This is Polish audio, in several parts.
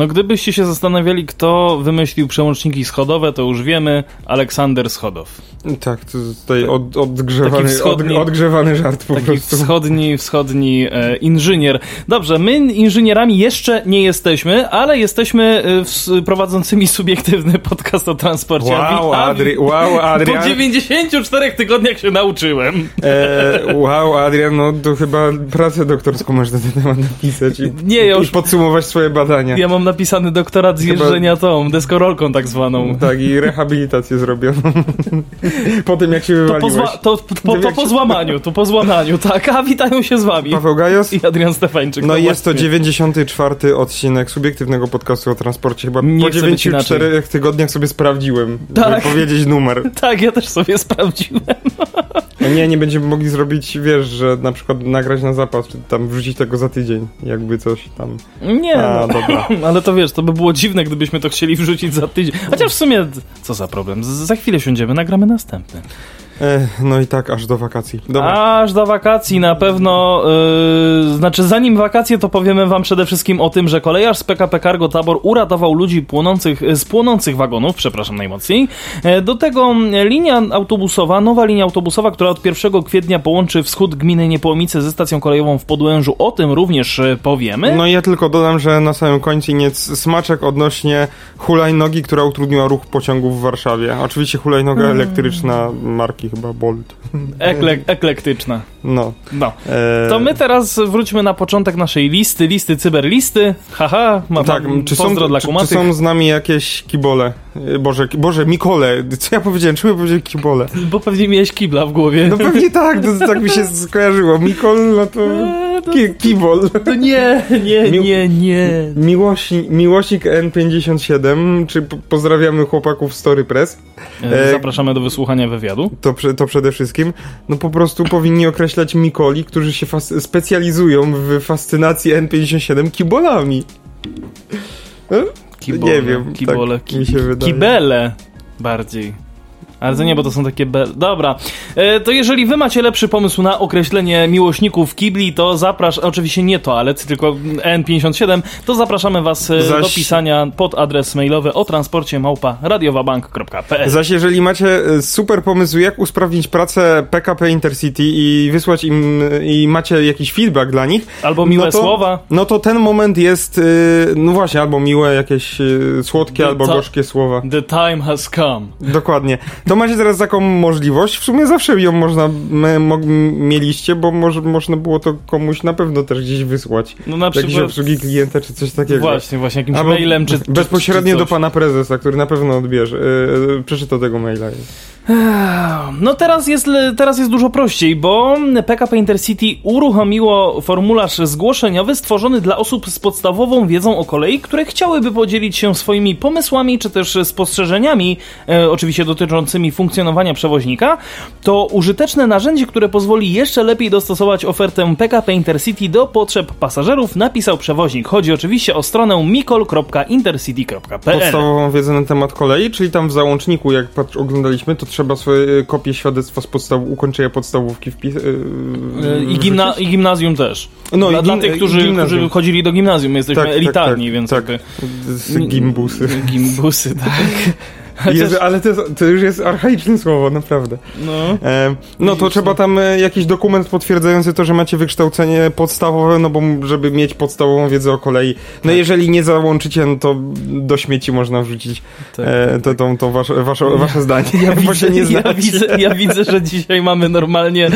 No gdybyście się zastanawiali, kto wymyślił przełączniki schodowe, to już wiemy, Aleksander Schodow. Tak, to tutaj od, odgrzewany, wschodni- od, odgrzewany żart po Taki prostu. wschodni, wschodni e, inżynier. Dobrze, my inżynierami jeszcze nie jesteśmy, ale jesteśmy e, w, prowadzącymi subiektywny podcast o transporcie. Wow, Adri, wow, Po Adrian. 94 tygodniach się nauczyłem. E, wow, Adrian, no to chyba pracę doktorską masz na ten temat napisać i, Nie, ja już- i podsumować swoje badania. Ja mam napisany doktorat z jeżdżenia tą, deskorolką tak zwaną. Tak, i rehabilitację zrobioną. po tym, jak się To po, wywaliłeś. to, po, to po złamaniu, to po złamaniu, tak, a witają się z wami. Paweł Gajos? I Adrian Stefańczyk. No i jest to właśnie. 94 odcinek subiektywnego podcastu o transporcie. Chyba Nie po chcę być 94 tygodniach sobie sprawdziłem, Tak. żeby powiedzieć numer. Tak, ja też sobie sprawdziłem. No nie, nie będziemy mogli zrobić, wiesz, że na przykład nagrać na zapas, czy tam wrzucić tego za tydzień, jakby coś tam. Nie, A, no. dobra. ale to wiesz, to by było dziwne, gdybyśmy to chcieli wrzucić za tydzień. Chociaż w sumie, co za problem, za chwilę siądziemy, nagramy następny. E, no i tak, aż do wakacji. Dobra. Aż do wakacji na pewno, yy, znaczy zanim wakacje, to powiemy wam przede wszystkim o tym, że kolejarz z PKP Cargo Tabor uratował ludzi płonących, z płonących wagonów, przepraszam najmocniej. E, Do tego linia autobusowa, nowa linia autobusowa, która od 1 kwietnia połączy wschód gminy Niepołomice ze stacją kolejową w Podłężu, o tym również e, powiemy. No i ja tylko dodam, że na samym końcu nieco smaczek odnośnie hulajnogi, która utrudniła ruch pociągów w Warszawie. Oczywiście hulajnoga Hmm. elektryczna marki chyba Bolt. Ekle, eklektyczna. No. No. E, To my teraz wróćmy na początek naszej listy, listy cyberlisty. Haha, mam Tak, czy są, dla czy, czy są z nami jakieś kibole? E, Boże, Boże, Mikole. Co ja powiedziałem? Czemu ja powiedziałem kibole? Bo pewnie miałeś kibla w głowie. No pewnie tak, to, tak mi się skojarzyło. Mikol, no to to- ki, kibol. To nie, nie, nie, nie. Miłośni, miłośnik N57, czy pozdrawiamy chłopaków Story Press, E, Zapraszamy do wysłuchania wywiadu. to, to przede wszystkim, no po prostu powinni określać Mikoli, którzy się specjalizują w fascynacji N57 kibolami. No, Kibole, nie wiem, kibole, tak mi się wydaje. Kibele bardziej. Ale to nie, bo to są takie be... Dobra, e, to jeżeli wy macie lepszy pomysł na określenie miłośników kibli, to zapraszam, oczywiście nie toalet, tylko N57, to zapraszamy was e, Zaś- do pisania pod adres mailowy o transporcie małpa radiowabank.pl Zaś jeżeli macie e, super pomysł, jak usprawnić pracę PKP Intercity i wysłać im, e, i macie jakiś feedback dla nich, Albo miłe no to, słowa. No to ten moment jest, no właśnie, albo miłe, jakieś słodkie, No albo gorzkie słowa. The time has come. Dokładnie. To macie teraz taką możliwość. W sumie zawsze ją można, mo, mieliście, bo może, można było to komuś na pewno też gdzieś wysłać. No na przykład... obsługi klienta czy coś takiego. Właśnie, właśnie jakimś Albo mailem czy... bezpośrednio czy do pana prezesa, który na pewno odbierze. Yy, przeczyta tego maila. No teraz jest, teraz jest dużo prościej, bo PKP Intercity uruchomiło formularz zgłoszeniowy stworzony dla osób z podstawową wiedzą o kolei, które chciałyby podzielić się swoimi pomysłami czy też spostrzeżeniami, e, oczywiście dotyczącymi funkcjonowania przewoźnika. To użyteczne narzędzie, które pozwoli jeszcze lepiej dostosować ofertę PKP Intercity do potrzeb pasażerów, napisał przewoźnik. Chodzi oczywiście o stronę mikol.intercity.pl. Podstawową wiedzę na temat kolei, czyli tam w załączniku, jak oglądaliśmy, to trzeba swoje e, kopie świadectwa z podstaw ukończenia podstawówki wpis... Yy, I, gimna- I gimnazjum też. No dla, i dla gim- tych, i którzy, którzy chodzili do gimnazjum, jesteśmy Tak, tak, elitarni, tak, więc tak. jakby... Z gimbusy. Gimbusy, tak. Chociaż- Jezu, ale to, jest- to już jest archaiczne słowo, naprawdę. No. E, no to trzeba tam e, jakiś dokument potwierdzający to, że macie wykształcenie podstawowe, no bo żeby mieć podstawową wiedzę o kolei. No jeżeli nie załączycie, no to do śmieci można wrzucić Tak, e, to, to, to wasze, wasze, wasze zdanie, Ja bo się nie widzę, ja, widzę, ja widzę, że dzisiaj mamy normalnie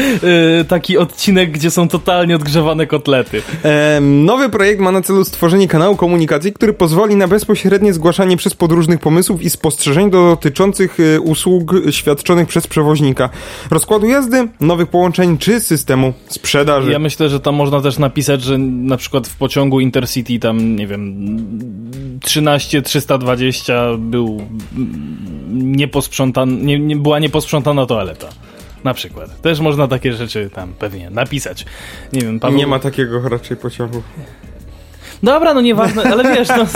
y, taki odcinek, gdzie są totalnie odgrzewane kotlety. E, nowy projekt ma na celu stworzenie kanału komunikacji, który pozwoli na bezpośrednie zgłaszanie przez podróżnych pomysłów i spostrzeżeń dotyczących e, usług świadczonych przez przewoźnika, rozkładu jazdy, nowych połączeń czy systemu sprzedaży. Ja myślę, że tam można też napisać, że na przykład w pociągu Intercity tam, nie wiem, 13 320 był mm, nieposprzątany, nie, nie, była nieposprzątana toaleta. Na przykład. Też można takie rzeczy tam pewnie napisać. Nie wiem, Paweł... Nie ma takiego raczej pociągu. Dobra, no nieważne, ale wiesz, no,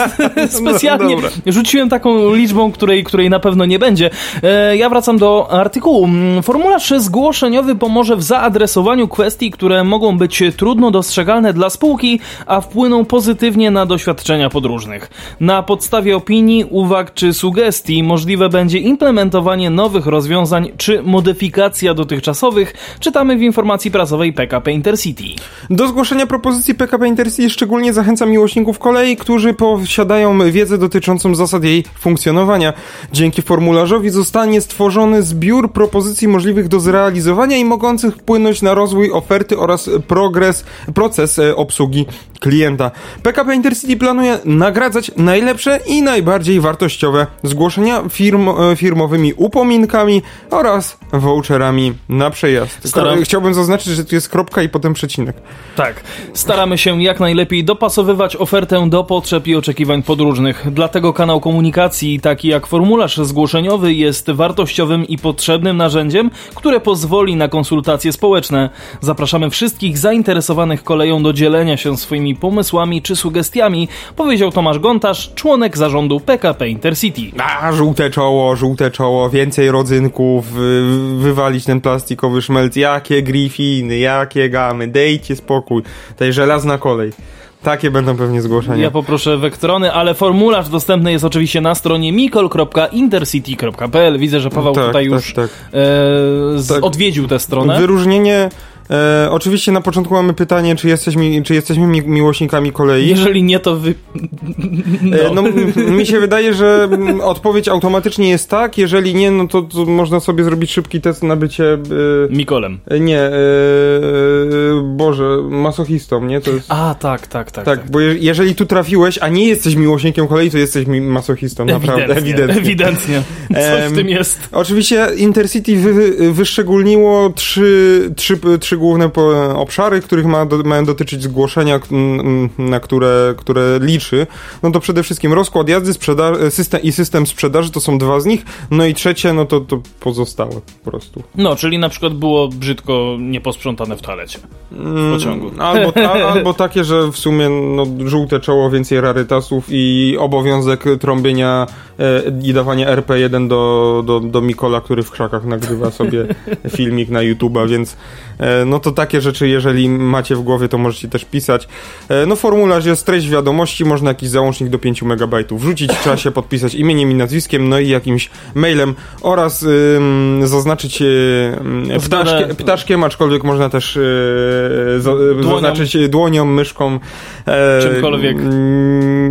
specjalnie No, dobra. rzuciłem taką liczbą, której, której na pewno nie będzie. E, ja wracam do artykułu. Mm, Formularz zgłoszeniowy pomoże w zaadresowaniu kwestii, które mogą być trudno dostrzegalne dla spółki, a wpłyną pozytywnie na doświadczenia podróżnych. Na podstawie opinii, uwag czy sugestii możliwe będzie implementowanie nowych rozwiązań czy modyfikacja dotychczasowych, czytamy w informacji prasowej PKP Intercity. Do zgłoszenia propozycji PKP Intercity szczególnie zachęcam miłośników kolei, którzy posiadają wiedzę dotyczącą zasad jej funkcjonowania. Dzięki formularzowi zostanie stworzony zbiór propozycji możliwych do zrealizowania i mogących wpłynąć na rozwój oferty oraz progres, proces e, obsługi klienta. PKP Intercity planuje nagradzać najlepsze i najbardziej wartościowe zgłoszenia firm, e, firmowymi upominkami oraz voucherami na przejazd. Staram- Chciałbym zaznaczyć, że tu jest kropka i potem przecinek. Tak. Staramy się jak najlepiej dopasowywać ofertę do potrzeb i oczekiwań podróżnych. Dlatego kanał komunikacji, taki jak formularz zgłoszeniowy, jest wartościowym i potrzebnym narzędziem, które pozwoli na konsultacje społeczne. Zapraszamy wszystkich zainteresowanych koleją do dzielenia się swoimi pomysłami czy sugestiami, powiedział Tomasz Gontarz, członek zarządu PKP Intercity. A, żółte czoło, żółte czoło, więcej rodzynków, wy, wywalić ten plastikowy szmelc, jakie griffiny, jakie gamy, dejcie spokój, tej żelazna kolej. Takie będą pewnie zgłoszenia. Ja poproszę wektrony, ale formularz dostępny jest oczywiście na stronie mikol.intercity.pl. Widzę, że Paweł Tak, tutaj tak, już tak. E, z, Tak. odwiedził tę stronę. Wyróżnienie, e, oczywiście na początku mamy pytanie, czy jesteśmy, czy jesteśmy mi, miłośnikami kolei. Jeżeli nie, to wy... E, No, m- mi się wydaje, że odpowiedź automatycznie jest tak, jeżeli nie, no to, to można sobie zrobić szybki test na bycie, Mikolem. e, nie, e, Boże, masochistą, nie? To jest... A, tak, tak, tak. Tak, bo je, jeżeli tu trafiłeś, a nie jesteś miłośnikiem kolei, to jesteś mi masochistą, naprawdę, ewidentnie. Ewidentnie. Coś w tym jest. Oczywiście Intercity wy, wyszczególniło trzy, trzy, trzy główne obszary, których ma, do, mają dotyczyć zgłoszenia, na które, które liczy. No to przede wszystkim rozkład jazdy sprzeda- system, i system sprzedaży, to są dwa z nich. No i trzecie, no to, to pozostałe po prostu. No, czyli na przykład było brzydko nieposprzątane w toalecie. W pociągu. Mm, Albo, a, albo takie, że w sumie no, żółte czoło, więcej rarytasów i obowiązek trąbienia e, i dawania RP1 do, do, do Mikola, który w krzakach nagrywa sobie filmik na YouTube'a, więc e, no to takie rzeczy, jeżeli macie w głowie, to możecie też pisać. E, no formularz jest treść wiadomości, można jakiś załącznik do 5 MB wrzucić, trzeba się podpisać imieniem i nazwiskiem, no i jakimś mailem oraz ym, zaznaczyć yy, ptaszkie, ptaszkiem, aczkolwiek można też yy, za, Dłonią. zaznaczyć dłonią, myszką. E, Czymkolwiek.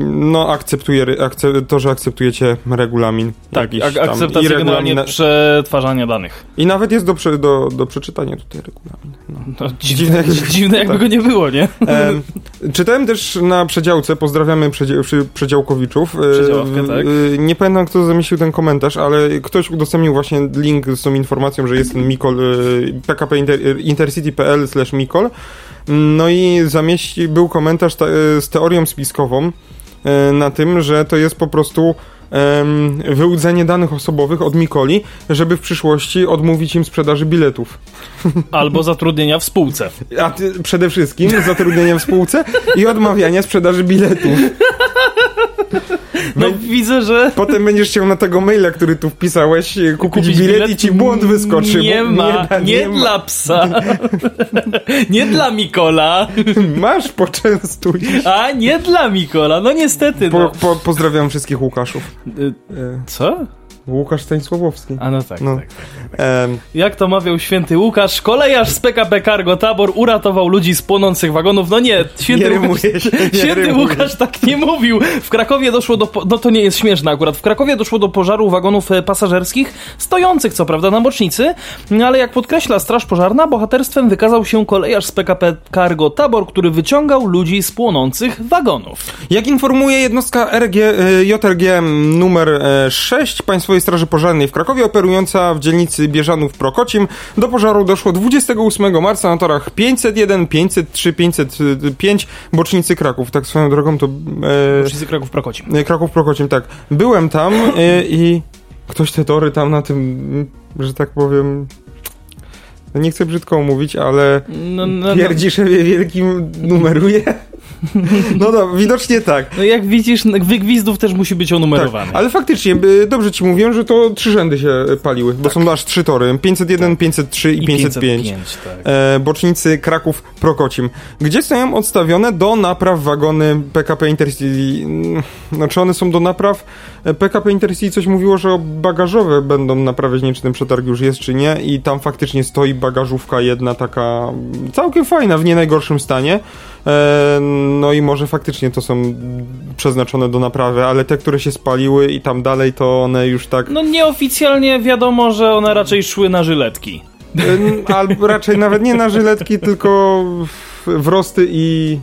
No, akceptuję, akce, to, że akceptujecie regulamin. Tak, ak- akceptacja generalnie przetwarzania danych. I nawet jest do, do, do przeczytania tutaj regulamin. No. No, dziwne, Dziwne- dziwne jakby tak. go nie było, nie? Em, czytałem też na przedziałce, pozdrawiamy przedział, przedziałkowiczów. E, tak. e, Nie pamiętam, kto zamieścił ten komentarz, ale ktoś udostępnił właśnie link z tą informacją, że jest ten Mikol, e, pkp inter, intercity.pl slash Mikol. No i zamieści, był komentarz ta, e, z teorią spiskową e, na tym, że to jest po prostu wyłudzenie danych osobowych od Mikoli, żeby w przyszłości odmówić im sprzedaży biletów. Albo zatrudnienia w spółce. A ty, przede wszystkim zatrudnienia w spółce i odmawiania sprzedaży biletów. No widzę, że Potem będziesz chciał na tego maila, który tu wpisałeś, e, kupić, kupić bilet, i ci błąd wyskoczy. Nie ma, da- nie, ma. dla psa. nie dla Mikola. Masz, poczęstuj. A, nie dla Mikola. No niestety, Po, no. po, pozdrawiam wszystkich Łukaszów. Y, E, Co? Łukasz Stanisławowski. A no tak, No. tak. Em, Jak to mawiał święty Łukasz, kolejarz z PKP Cargo Tabor uratował ludzi z płonących wagonów. No nie, święty, Nie Łukasz, się, nie święty rymuje. Łukasz tak nie mówił. W Krakowie doszło do, po- no to nie jest śmieszne akurat, w Krakowie doszło do pożaru wagonów e, pasażerskich, stojących co prawda na bocznicy, ale jak podkreśla Straż Pożarna, bohaterstwem wykazał się kolejarz z PKP Cargo Tabor, który wyciągał ludzi z płonących wagonów. Jak informuje jednostka RG, e, JRG numer e, 6 Państwowej Straży Pożarnej w Krakowie, operująca w dzielnicy Bieżanów-Prokocim, do pożaru doszło 28 marca na torach 501, 503, 505 bocznicy Kraków. Tak swoją drogą to... E, Wszyscy Kraków Prokocim. e, Kraków-Prokocim, tak. Byłem tam e, i ktoś te tory tam na tym, że tak powiem... No nie chcę brzydko mówić, ale No, no, no, wielkim numeruje. No no, widocznie tak. no jak widzisz, wygwizdów też musi być onumerowany. Tak, ale faktycznie, by- dobrze ci mówiłem, że to trzy rzędy się paliły, bo są aż trzy tory. 501, 503 i, I 505. tak. E, bocznicy Kraków Prokocim, gdzie stoją odstawione do napraw wagony PKP Intercity. Mm, Znaczy one są do napraw. E, PKP Intercity coś mówiło, że bagażowe będą naprawiać, nie wiem czy ten przetarg już jest czy nie i tam faktycznie stoi bagażówka jedna taka całkiem fajna, w nie najgorszym stanie. E, no i może faktycznie to są przeznaczone do naprawy, ale te, które się spaliły i tam dalej, to one już tak... No nieoficjalnie wiadomo, że one raczej szły na żyletki. E, Albo raczej nawet nie na żyletki, tylko w- w rosty i,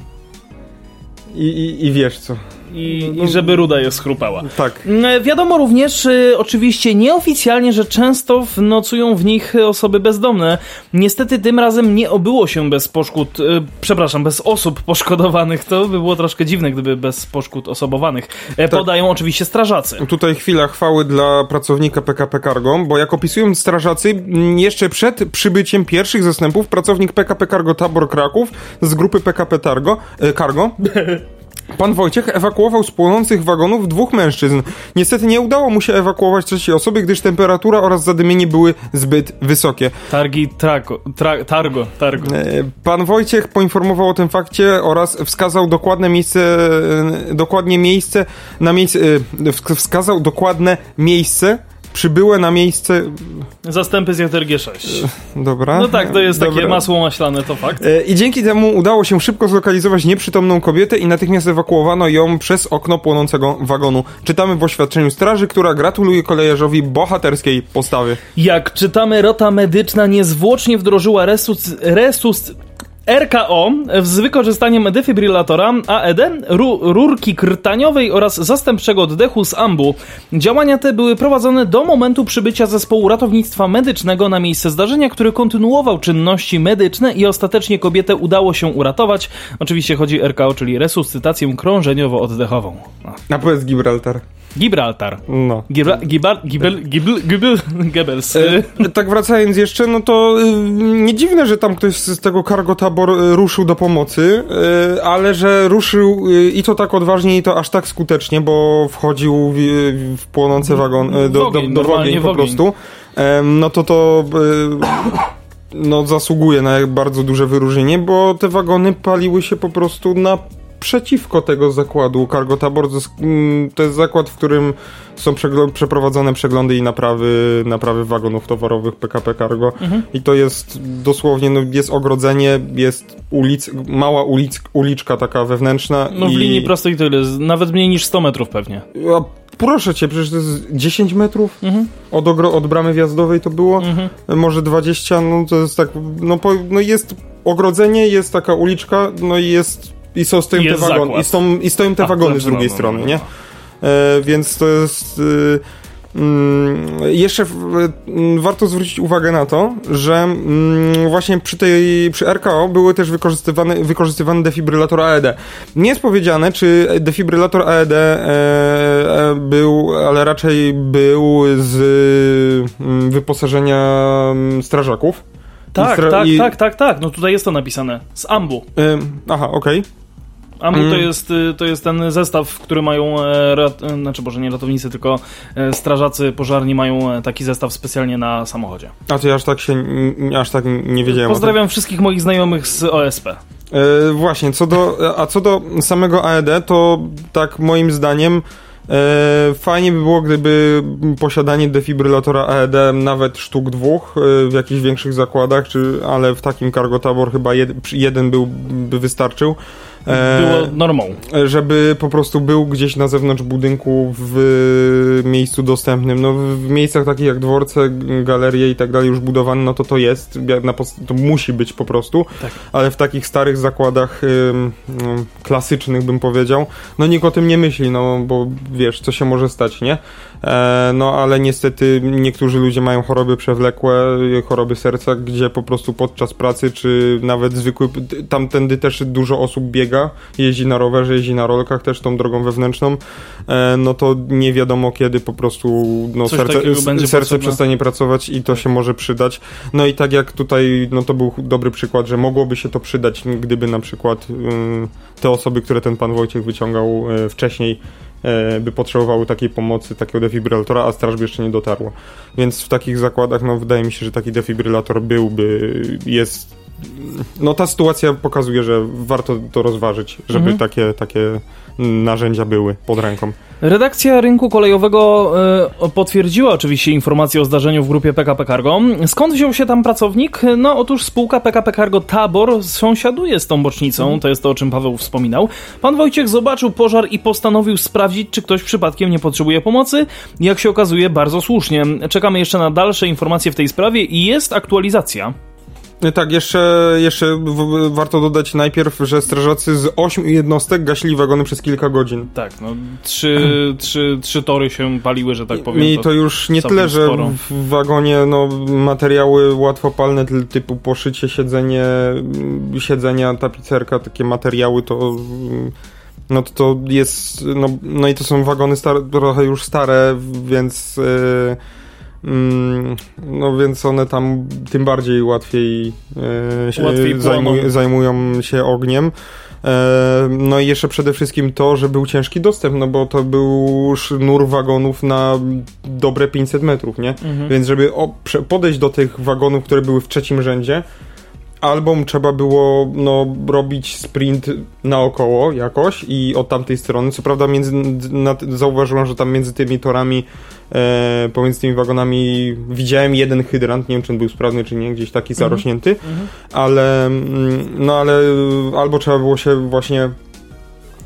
i, i, i wiesz co. I, I żeby ruda je schrupała. Tak. Mm, Wiadomo również, y, oczywiście nieoficjalnie, że często nocują w nich osoby bezdomne. Niestety tym razem nie obyło się bez poszkód, y, przepraszam, bez osób poszkodowanych. To by było troszkę dziwne, gdyby bez poszkód osobowanych. E, Tak. Podają oczywiście strażacy. Tutaj chwila chwały dla pracownika PKP Cargo, bo jak opisują strażacy, m, jeszcze przed przybyciem pierwszych zastępów pracownik PKP Cargo Tabor Kraków z grupy PKP Targo, e, Cargo Pan Wojciech ewakuował z płonących wagonów dwóch mężczyzn. Niestety nie udało mu się ewakuować trzeciej osoby, gdyż temperatura oraz zadymienie były zbyt wysokie. Targi, trako, tra, targo, targo. E, Pan Wojciech poinformował o tym fakcie oraz wskazał dokładne miejsce, e, dokładnie miejsce, na miejsce, wsk- wskazał dokładne miejsce, przybyłe na miejsce, Zastępy z JRG 6. dobra. No tak, to jest takie dobra. masło maślane, to fakt. E, I dzięki temu udało się szybko zlokalizować nieprzytomną kobietę i natychmiast ewakuowano ją przez okno płonącego wagonu. Czytamy w oświadczeniu straży, która gratuluje kolejarzowi bohaterskiej postawy. Jak czytamy, rota medyczna niezwłocznie wdrożyła resus... resus RKO z wykorzystaniem defibrylatora AED, ru, rurki krtaniowej oraz zastępczego oddechu z ambu. Działania te były prowadzone do momentu przybycia zespołu ratownictwa medycznego na miejsce zdarzenia, który kontynuował czynności medyczne i ostatecznie kobietę udało się uratować. Oczywiście chodzi RKO, czyli resuscytację krążeniowo-oddechową. A powiedz Gibraltar. Gibraltar. No. Gibra, Gibal, Gibel, Gibel, Gibel, Goebbels. E, tak wracając jeszcze, no to y, nie dziwne, że tam ktoś z tego Cargo Tabor y, ruszył do pomocy, y, ale że ruszył i to tak odważnie i to aż tak skutecznie, bo wchodził w, w płonący wagon, do, do, do, do ogień po prostu, no to to no zasługuje na bardzo duże wyróżnienie, bo te wagony paliły się po prostu na przeciwko tego zakładu Cargo Tabor. To jest, mm, To jest zakład, w którym są przeprowadzane przeglądy i naprawy, naprawy wagonów towarowych PKP Cargo. Mhm. I to jest dosłownie, no, jest ogrodzenie, jest ulic, mała ulic, uliczka taka wewnętrzna. No w i... linii prostej to ile? Nawet mniej niż 100 metrów pewnie. A proszę cię, przecież to jest 10 metrów Mhm. od, ogro- od bramy wjazdowej to było, może 20, no to jest tak, no, po, no jest ogrodzenie, jest taka uliczka, no i jest, i są stoją te wagony, zakład. i, są, i stoją te A, wagony z drugiej no, no, strony, no, nie? E, więc to jest... Y, mm, jeszcze w, mm, warto zwrócić uwagę na to, że mm, właśnie przy tej przy RKO były też wykorzystywane, wykorzystywany defibrylator AED. Nie jest powiedziane, czy defibrylator AED e, e, był, ale raczej był z mm, wyposażenia mm, strażaków. Tak, stra- tak, i- tak, tak, tak. No tutaj jest to napisane. Z ambu. Aha, okej. Ambu to, Mm. jest, y, to jest ten zestaw, który mają, e, rat, e, znaczy może nie ratownicy, tylko e, strażacy pożarni mają e, taki zestaw specjalnie na samochodzie. A to ja aż tak się, aż tak nie wiedziałem. Pozdrawiam wszystkich moich znajomych z OSP. E, właśnie, co do, a co do samego AED, to tak moim zdaniem e, fajnie by było, gdyby posiadanie defibrylatora AED nawet sztuk dwóch e, w jakichś większych zakładach, czy, ale w takim Cargo Tabor chyba jed, jeden był, by wystarczył. E, Było normą. żeby po prostu był gdzieś na zewnątrz budynku w miejscu dostępnym. No, w miejscach takich jak dworce, galerie i tak dalej już budowane, no to to jest, to musi być po prostu, Tak. ale w takich starych zakładach klasycznych bym powiedział, no nikt o tym nie myśli, no bo wiesz, co się może stać, nie? E, no ale niestety niektórzy ludzie mają choroby przewlekłe, choroby serca, gdzie po prostu podczas pracy, czy nawet zwykły, tamtędy też dużo osób biega jeździ na rowerze, jeździ na rolkach też tą drogą wewnętrzną, e, no to nie wiadomo kiedy po prostu no, Coś serce, serce przestanie pracować i to się może przydać. No i tak jak tutaj, no to był dobry przykład, że mogłoby się to przydać, gdyby na przykład te osoby, które ten pan Wojciech wyciągał y, wcześniej, by potrzebowały takiej pomocy, takiego defibrylatora, a straż by jeszcze nie dotarła. Więc w takich zakładach, no wydaje mi się, że taki defibrylator byłby, jest... No ta sytuacja pokazuje, że warto to rozważyć, żeby Mhm. takie, takie narzędzia były pod ręką. Redakcja rynku kolejowego e, potwierdziła oczywiście informację o zdarzeniu w grupie PKP Cargo. Skąd wziął się tam pracownik? No otóż spółka PKP Cargo Tabor sąsiaduje z tą bocznicą, to jest to o czym Paweł wspominał. Pan Wojciech zobaczył pożar i postanowił sprawdzić, czy ktoś przypadkiem nie potrzebuje pomocy. Jak się okazuje, bardzo słusznie. Czekamy jeszcze na dalsze informacje w tej sprawie i jest aktualizacja. Tak, jeszcze, jeszcze warto dodać najpierw, że strażacy z ośmiu jednostek gasili wagony przez kilka godzin. Tak, no trzy, trzy, trzy tory się paliły, że tak powiem. I to już nie tyle, że sporo. w wagonie no, materiały łatwopalne ty- typu poszycie, siedzenie, siedzenia, tapicerka, takie materiały to no to, to jest no, no i to są wagony stare, trochę już stare, więc yy, no więc one tam tym bardziej łatwiej, yy, się Łatwiej zajmuj, zajmują się ogniem. E, No i jeszcze przede wszystkim to, że był ciężki dostęp, no bo to był sznur wagonów na dobre 500 metrów, nie? Mhm. Więc żeby podejść do tych wagonów, które były w trzecim rzędzie, albo trzeba było no, robić sprint naokoło jakoś i od tamtej strony. Co prawda między, na, zauważyłem, że tam między tymi torami, e, pomiędzy tymi wagonami widziałem jeden hydrant, nie wiem czy on był sprawny czy nie, gdzieś taki zarośnięty, Mhm. ale mm, no ale albo trzeba było się właśnie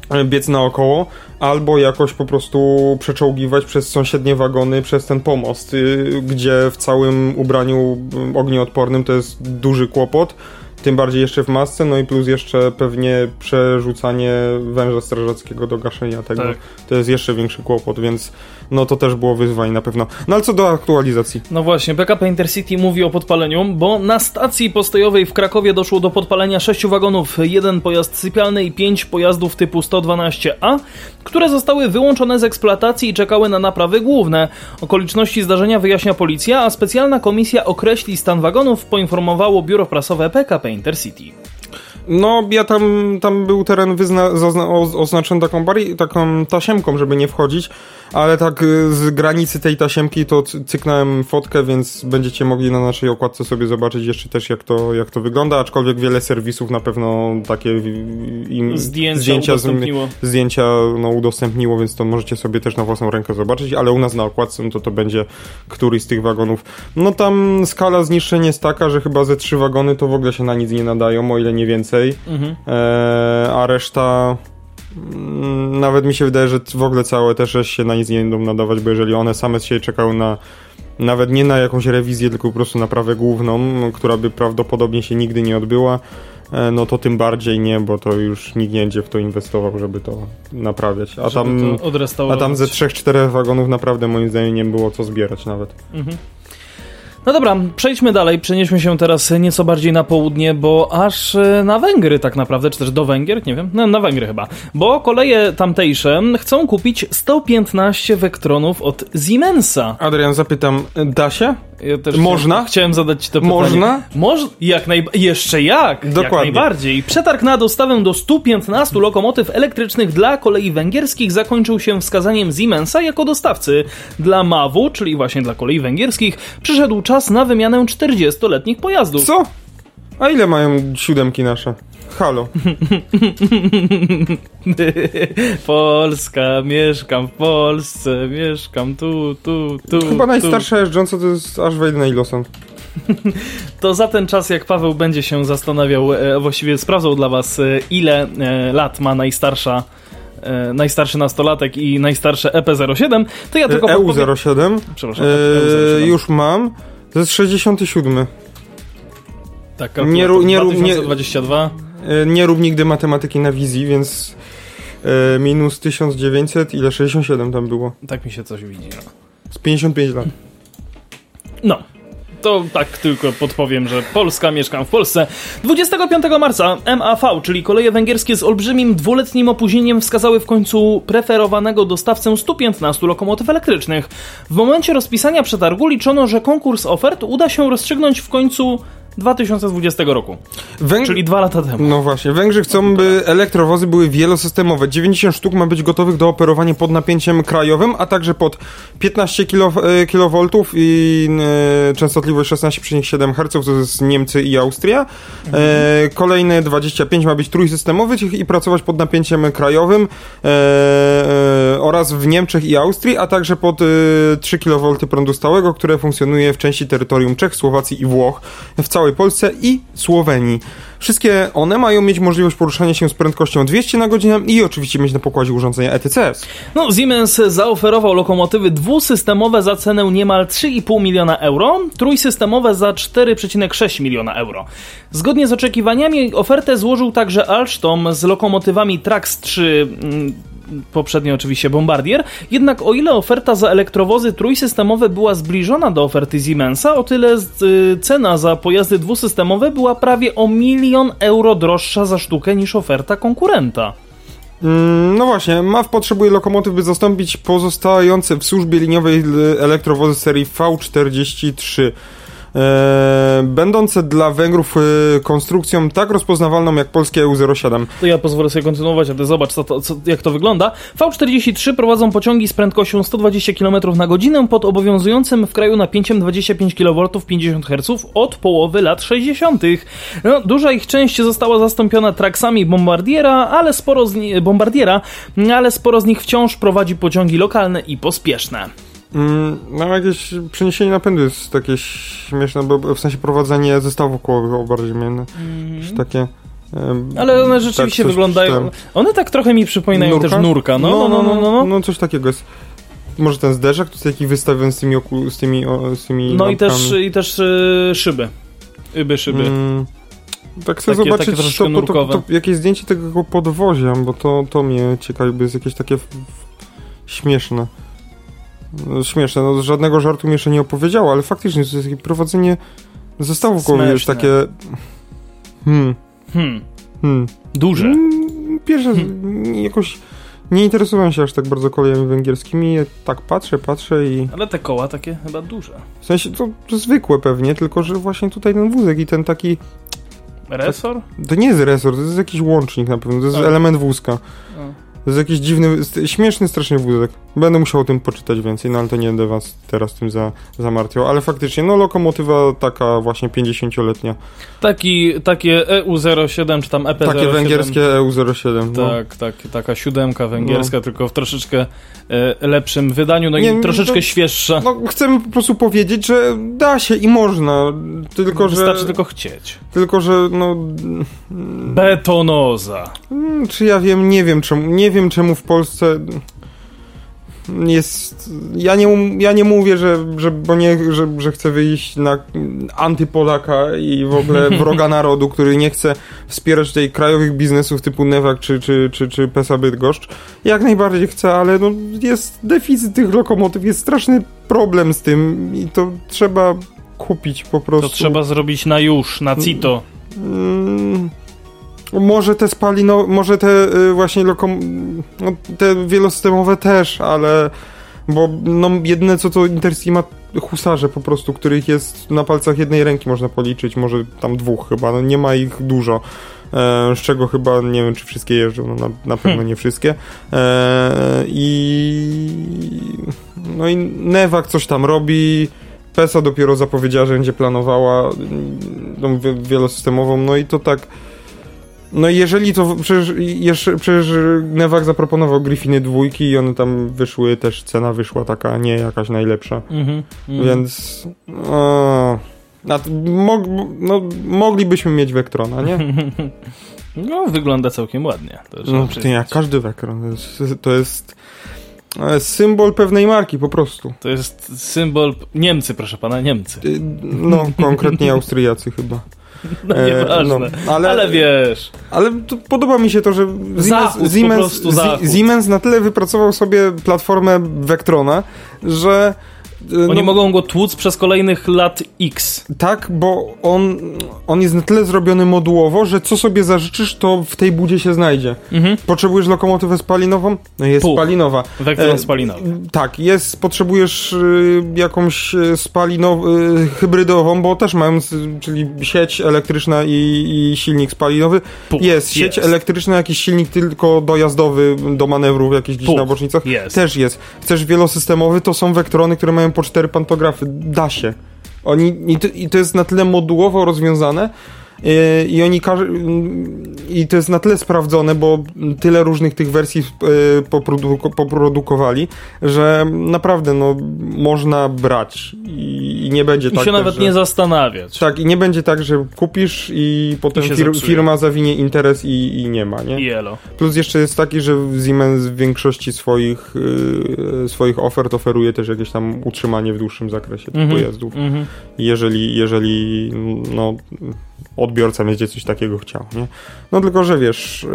e, biec naokoło, albo jakoś po prostu przeczołgiwać przez sąsiednie wagony, przez ten pomost, y, gdzie w całym ubraniu y, ognioodpornym to jest duży kłopot, tym bardziej jeszcze w masce, no i plus jeszcze pewnie przerzucanie węża strażackiego do gaszenia tego, Tak. to jest jeszcze większy kłopot, więc no to też było wyzwanie na pewno. No ale co do aktualizacji. No właśnie, PKP Intercity mówi o podpaleniu, bo na stacji postojowej w Krakowie doszło do podpalenia sześciu wagonów, jeden pojazd sypialny i pięć pojazdów typu 112A, które zostały wyłączone z eksploatacji i czekały na naprawy główne. Okoliczności zdarzenia wyjaśnia policja, a specjalna komisja określi stan wagonów, poinformowało biuro prasowe PKP Intercity. No, ja tam, tam był teren wyzna, oznaczony taką, bari, taką tasiemką, żeby nie wchodzić, ale tak y, z granicy tej tasiemki to cy- cyknąłem fotkę, więc będziecie mogli na naszej okładce sobie zobaczyć jeszcze też jak to, jak to wygląda, aczkolwiek wiele serwisów na pewno takie im Zdjęcia, z- udostępniło. zdjęcia no, udostępniło, więc to możecie sobie też na własną rękę zobaczyć, ale u nas na okładce no to to będzie któryś z tych wagonów. No tam skala zniszczeń jest taka, że chyba ze trzy wagony to w ogóle się na nic nie nadają, o ile nie więcej. Mhm. Eee, a reszta mm, nawet mi się wydaje, że w ogóle całe te sześć się na nic nie będą nadawać, bo jeżeli one same się czekały na nawet nie na jakąś rewizję, tylko po prostu naprawę główną, która by prawdopodobnie się nigdy nie odbyła, e, no to tym bardziej nie, bo to już nikt nie będzie w to inwestował, żeby to naprawiać. A Żeby tam, a tam ze trzech, czterech wagonów naprawdę moim zdaniem nie było co zbierać nawet. No dobra, przejdźmy dalej. Przenieśmy się teraz nieco bardziej na południe, bo aż e, na Węgry tak naprawdę, czy też do Węgier, nie wiem, no, na Węgry chyba. Bo koleje tamtejsze chcą kupić 115 Wektronów od Siemensa. Adrian, zapytam, da się? Ja Można? Chciałem, zadać ci to pytanie. Można? Moż, jak najba- jeszcze jak? Jak Dokładnie. najbardziej. Przetarg na dostawę do 115 lokomotyw elektrycznych dla kolei węgierskich zakończył się wskazaniem Siemensa jako dostawcy. Dla MAW, czyli właśnie dla kolei węgierskich, przyszedł czas na wymianę 40-letnich pojazdów. Co? A ile mają siódemki nasze? Halo. Polska, mieszkam w Polsce, mieszkam tu, tu, tu. Chyba tu. najstarsza jeżdżąca to jest aż Wejna i Lawson. To za ten czas, jak Paweł będzie się zastanawiał, e, właściwie sprawdzał dla Was, e, ile e, lat ma najstarsza, e, najstarszy nastolatek i najstarsze E EP07, to ja tylko podpowiem... EU07. Przepraszam, E, EU07. już mam. To jest 67. Tak, nie ró- nie ró- nie- 2022. E, nie rób nigdy matematyki na wizji, więc e, minus 1900, ile? 67 tam było. Tak mi się coś widzi. No. Z 55 lat. no. To tak tylko podpowiem, że Polska, mieszkam w Polsce. 25 marca MAV, czyli koleje węgierskie z olbrzymim dwuletnim opóźnieniem wskazały w końcu preferowanego dostawcę 115 lokomotyw elektrycznych. W momencie rozpisania przetargu liczono, że konkurs ofert uda się rozstrzygnąć w końcu 2020 roku. Węg... Czyli dwa lata temu. No właśnie, Węgrzy chcą, by elektrowozy były wielosystemowe. 90 sztuk ma być gotowych do operowania pod napięciem krajowym, a także pod 15 kV i e, częstotliwość 16,7 Hz, to jest Niemcy i Austria. Mhm. E, kolejne 25 ma być trójsystemowy i pracować pod napięciem krajowym e, e, oraz w Niemczech i Austrii, a także pod 3 e, kV prądu stałego, które funkcjonuje w części terytorium Czech, Słowacji i Włoch w całej całej Polsce i Słowenii. Wszystkie one mają mieć możliwość poruszania się z prędkością 200 na godzinę i oczywiście mieć na pokładzie urządzenia ETCS. No, Siemens zaoferował lokomotywy dwusystemowe za cenę niemal 3,5 miliona euro, trójsystemowe za 4,6 miliona euro. Zgodnie z oczekiwaniami ofertę złożył także Alstom z lokomotywami Trax 3 poprzednio oczywiście Bombardier. Jednak o ile oferta za elektrowozy trójsystemowe była zbliżona do oferty Siemensa, o tyle y, cena za pojazdy dwusystemowe była prawie o milion euro droższa za sztukę niż oferta konkurenta. Mm, no właśnie, MAW potrzebuje lokomotyw, by zastąpić pozostające w służbie liniowej elektrowozy serii V43 e, będące dla Węgrów e, konstrukcją tak rozpoznawalną jak polskie EU07. To ja pozwolę sobie kontynuować, a ty zobacz co co, jak to wygląda. V43 prowadzą pociągi z prędkością 120 km na godzinę pod obowiązującym w kraju napięciem 25 kV 50 Hz od połowy lat 60. No, duża ich część została zastąpiona traksami Bombardiera, ale sporo z Bombardiera, ale sporo z nich wciąż prowadzi pociągi lokalne i pospieszne. Mam jakieś przeniesienie napędu jest takie śmieszne, bo w sensie prowadzenie zestawów kołowych bardziej mnie mm. takie... Ale one rzeczywiście tak, wyglądają. One tak trochę mi przypominają nurka? też nurka. No no no, no no, no, no, no, coś takiego jest. Może ten zderzak, to taki wystawiony z tymi, oku, z tymi, o, z tymi No i też, i też y, szyby. Yby szyby. Mm, tak chcę takie, zobaczyć takie to, to, to, to, jakieś zdjęcie tego podwozia, bo to, to mnie ciekawi, bo jest jakieś takie śmieszne. Śmieszne, no żadnego żartu mi jeszcze nie opowiedziało, ale faktycznie to jest takie prowadzenie zestawu kołowych jest takie... Hmm. Hmm. Hmm. Duże. Hmm, pierwsze, hmm. jakoś nie interesowałem się aż tak bardzo kolejami węgierskimi, tak patrzę, patrzę i... Ale te koła takie chyba duże. W sensie to, to zwykłe pewnie, tylko że właśnie tutaj ten wózek i ten taki... Resor? To nie jest resor, to jest jakiś łącznik na pewno, to jest tak. element wózka. To jest jakiś dziwny, śmieszny strasznie wózek. Będę musiał o tym poczytać więcej, no ale to nie będę was teraz tym za, zamartwiał. Ale faktycznie, no lokomotywa taka właśnie 50-letnia. Taki, takie EU07 czy tam EP07. Takie węgierskie EU07. No. Tak, tak, taka siódemka węgierska, no. tylko w troszeczkę e, lepszym wydaniu, no nie, i troszeczkę to, świeższa. No chcemy po prostu powiedzieć, że da się i można, tylko Wystarczy że... Wystarczy tylko chcieć. Tylko, że no... Betonoza. Hmm, czy ja wiem, nie wiem czemu, nie wiem czemu w Polsce jest. Ja nie, ja nie mówię, że, że, bo nie, że, że chcę wyjść na antypolaka i w ogóle wroga narodu, który nie chce wspierać tej krajowych biznesów typu Newak czy, czy, czy, czy PESA Bydgoszcz. Jak najbardziej chcę, ale no jest deficyt tych lokomotyw, jest straszny problem z tym i to trzeba kupić po prostu. To trzeba zrobić na już, na CITO. Mm, może te spalino, może te y, właśnie lokom, no, te wielosystemowe też, ale bo no jedyne co to Intercity ma husarze po prostu, których jest na palcach jednej ręki można policzyć, może tam dwóch chyba, no nie ma ich dużo. E, z czego chyba nie wiem, czy wszystkie jeżdżą, no na, na pewno hmm. nie wszystkie. E, I no i Newak coś tam robi. PESA dopiero zapowiedziała, że będzie planowała no, wielosystemową, no i to tak no jeżeli to, przecież, jeszcze, przecież Nevak zaproponował Griffiny dwójki i one tam wyszły, też cena wyszła taka nie jakaś najlepsza. Mm -hmm, Więc o, mog, no, moglibyśmy mieć Vectrona, nie? No, wygląda całkiem ładnie. No, to jak każdy Vectron. To jest, to jest symbol pewnej marki po prostu. To jest symbol Niemcy, proszę pana, Niemcy. Y, no, konkretnie Austriacy chyba. No nieważne, e, no, ale, ale wiesz. Ale podoba mi się to, że Siemens, Siemens, Siemens na tyle wypracował sobie platformę Vectrona, że Oni no, mogą go tłuc przez kolejnych lat X. Tak, bo on, on jest na tyle zrobiony modułowo, że co sobie zażyczysz, to w tej budzie się znajdzie. Mhm. Potrzebujesz lokomotywę spalinową? No jest Puch. spalinowa. Wektor E, spalinowy. Tak, jest, potrzebujesz y, jakąś y, spalinową, y, hybrydową, bo też mają, s- czyli sieć elektryczna i, i silnik spalinowy. Puch. Jest, sieć Jest. elektryczna, jakiś silnik tylko dojazdowy do manewrów jakichś gdzieś Puch. na bocznicach. Jest. Też jest. Chcesz wielosystemowy, to są wektrony, które mają po cztery pantografy. Da się. Oni, i, to, I to jest na tyle modułowo rozwiązane, i oni i to jest na tyle sprawdzone, bo tyle różnych tych wersji poproduko, poprodukowali, że naprawdę no, można brać i, i nie będzie I tak. się też, nawet że... nie zastanawiać. Tak, i nie będzie tak, że kupisz i potem I się fir firma zawinie interes i, i nie ma, nie? I elo. Plus jeszcze jest taki, że Siemens w większości swoich, yy, swoich ofert oferuje też jakieś tam utrzymanie w dłuższym zakresie tych Mhm. pojazdów. Mhm. Jeżeli, jeżeli no, odbiorca będzie coś takiego chciał, nie? No tylko, że wiesz,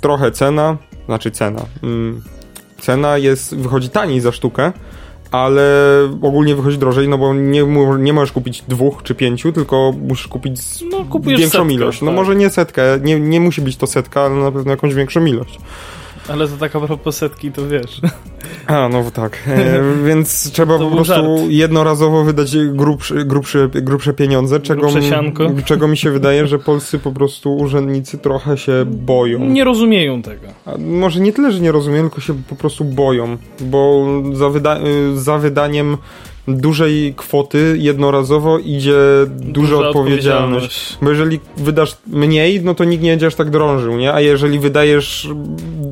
trochę cena, znaczy cena, mm, cena jest, wychodzi taniej za sztukę, ale ogólnie wychodzi drożej, no bo nie, nie możesz kupić dwóch czy pięciu, tylko musisz kupić No, większą setkę, ilość. No tak. może nie setkę, nie, nie musi być to setka, ale na pewno jakąś większą ilość. Ale to taka propos setki, to wiesz. A, no tak. E, więc trzeba po prostu żart. jednorazowo wydać grubsze, grubsze, grubsze pieniądze, czego, Grubsze sianko. czego mi się wydaje, że polscy po prostu urzędnicy trochę się boją. Nie rozumieją tego. A może nie tyle, że nie rozumieją, tylko się po prostu boją, bo za, wyda za wydaniem dużej kwoty jednorazowo idzie duża odpowiedzialność. Bo jeżeli wydasz mniej, no to nikt nie będzie aż tak drążył, nie? A jeżeli wydajesz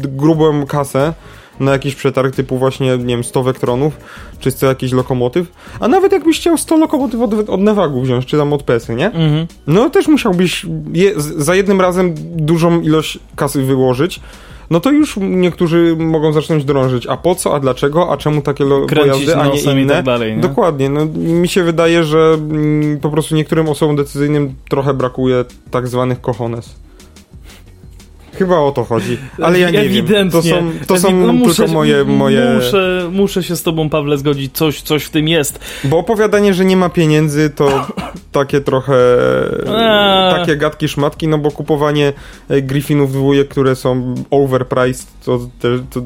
grubą kasę na jakiś przetarg typu właśnie, nie wiem, 100 wektronów, czy co jakiś lokomotyw, a nawet jakbyś chciał 100 lokomotyw od, od Nevagu wziąć, czy tam od Pesy, nie? Mhm. No też musiałbyś je, za jednym razem dużą ilość kasy wyłożyć. No to już niektórzy mogą zacząć drążyć. A po co, a dlaczego, a czemu takie Kręcić pojazdy, a nie i inne? tak dalej, nie? Dokładnie. No, mi się wydaje, że mm, po prostu niektórym osobom decyzyjnym trochę brakuje tak zwanych cojones. Chyba o to chodzi. Ale ja nie Ewidentnie. wiem. To są, to są no muszę, tylko moje... moje... Muszę, muszę się z tobą, Pawle, zgodzić. Coś, coś w tym jest. Bo opowiadanie, że nie ma pieniędzy, to takie trochę. Eee. takie gadki szmatki, no bo kupowanie e, Griffinów dwójek, które są overpriced, to, to, to,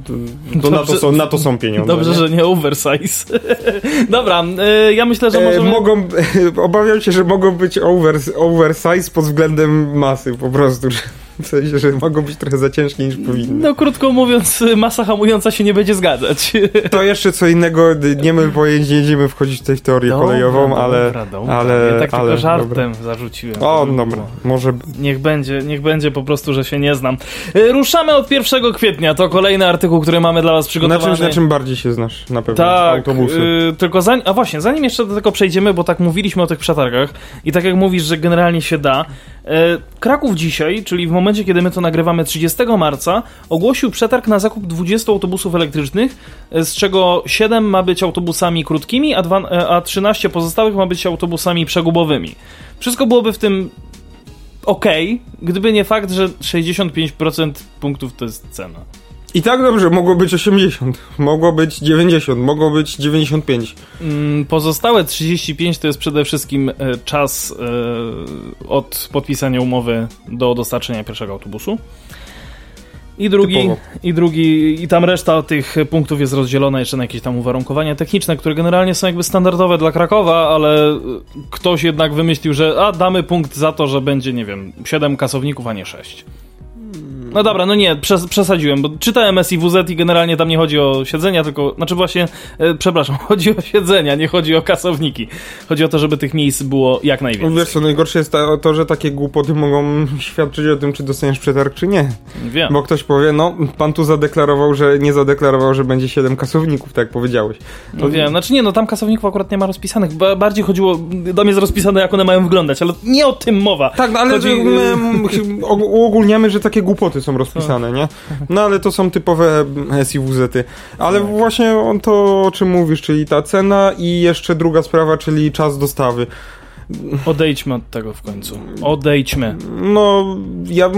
to, na, to są, na to są pieniądze. Dobrze, nie? że nie oversize. Dobra, y, ja myślę, że E, możemy... mogą, obawiam się, że mogą być over, oversize pod względem masy po prostu. Że- W sensie, że mogą być trochę za ciężkie niż powinny. No krótko mówiąc, masa hamująca się nie będzie zgadzać. To jeszcze co innego, nie myl pojęć, nie będziemy wchodzić tutaj w teorię kolejową, ale... Dobra, dobra. ale ja tak ale, tylko żartem dobra. zarzuciłem. O, dobra, może... Niech będzie, niech będzie po prostu, że się nie znam. Y, Ruszamy od 1 kwietnia. To kolejny artykuł, który mamy dla was Na przygotowany. czymś, na czym bardziej się znasz, na pewno. Tak, Autobusy. y, tylko zanim, a właśnie, zanim jeszcze do tego przejdziemy, bo tak mówiliśmy o tych przetargach i tak jak mówisz, że generalnie się da. y, Kraków dzisiaj, czyli w momencie, kiedy my to nagrywamy 30 marca, ogłosił przetarg na zakup 20 autobusów elektrycznych, z czego 7 ma być autobusami krótkimi, a, dwa, y, a 13 pozostałych ma być autobusami przegubowymi. Wszystko byłoby w tym ok, gdyby nie fakt, że 65% punktów to jest cena. I tak dobrze, mogło być 80, mogło być 90, mogło być 95. Mm, Pozostałe 35 to jest przede wszystkim e, czas e, od podpisania umowy do dostarczenia pierwszego autobusu. I drugi, Typowo. i drugi, i tam reszta tych punktów jest rozdzielona jeszcze na jakieś tam uwarunkowania techniczne, które generalnie są jakby standardowe dla Krakowa, ale e, ktoś jednak wymyślił, że a damy punkt za to, że będzie, nie wiem, 7 kasowników, a nie 6. No dobra, no nie, przes przesadziłem, bo czytałem SIWZ i generalnie tam nie chodzi o siedzenia, tylko, znaczy właśnie, e, przepraszam, chodzi o siedzenia, nie chodzi o kasowniki. Chodzi o to, żeby tych miejsc było jak najwięcej. Wiesz co, najgorsze jest to, to, że takie głupoty mogą świadczyć o tym, czy dostaniesz przetarg, czy nie. Wiem. Bo ktoś powie, no, pan tu zadeklarował, że nie zadeklarował, że będzie 7 kasowników, tak jak powiedziałeś. No wiem, znaczy nie, no tam kasowników akurat nie ma rozpisanych. Ba bardziej chodziło, tam jest rozpisane, jak one mają wyglądać, ale nie o tym mowa. Tak, no ale Chodzi, my og- uogólniamy, że takie głupoty są rozpisane, nie? No ale to są typowe SIWZ-y. Ale Tak. właśnie on to, o czym mówisz, czyli ta cena i jeszcze druga sprawa, czyli czas dostawy. Odejdźmy od tego w końcu. Odejdźmy. No, ja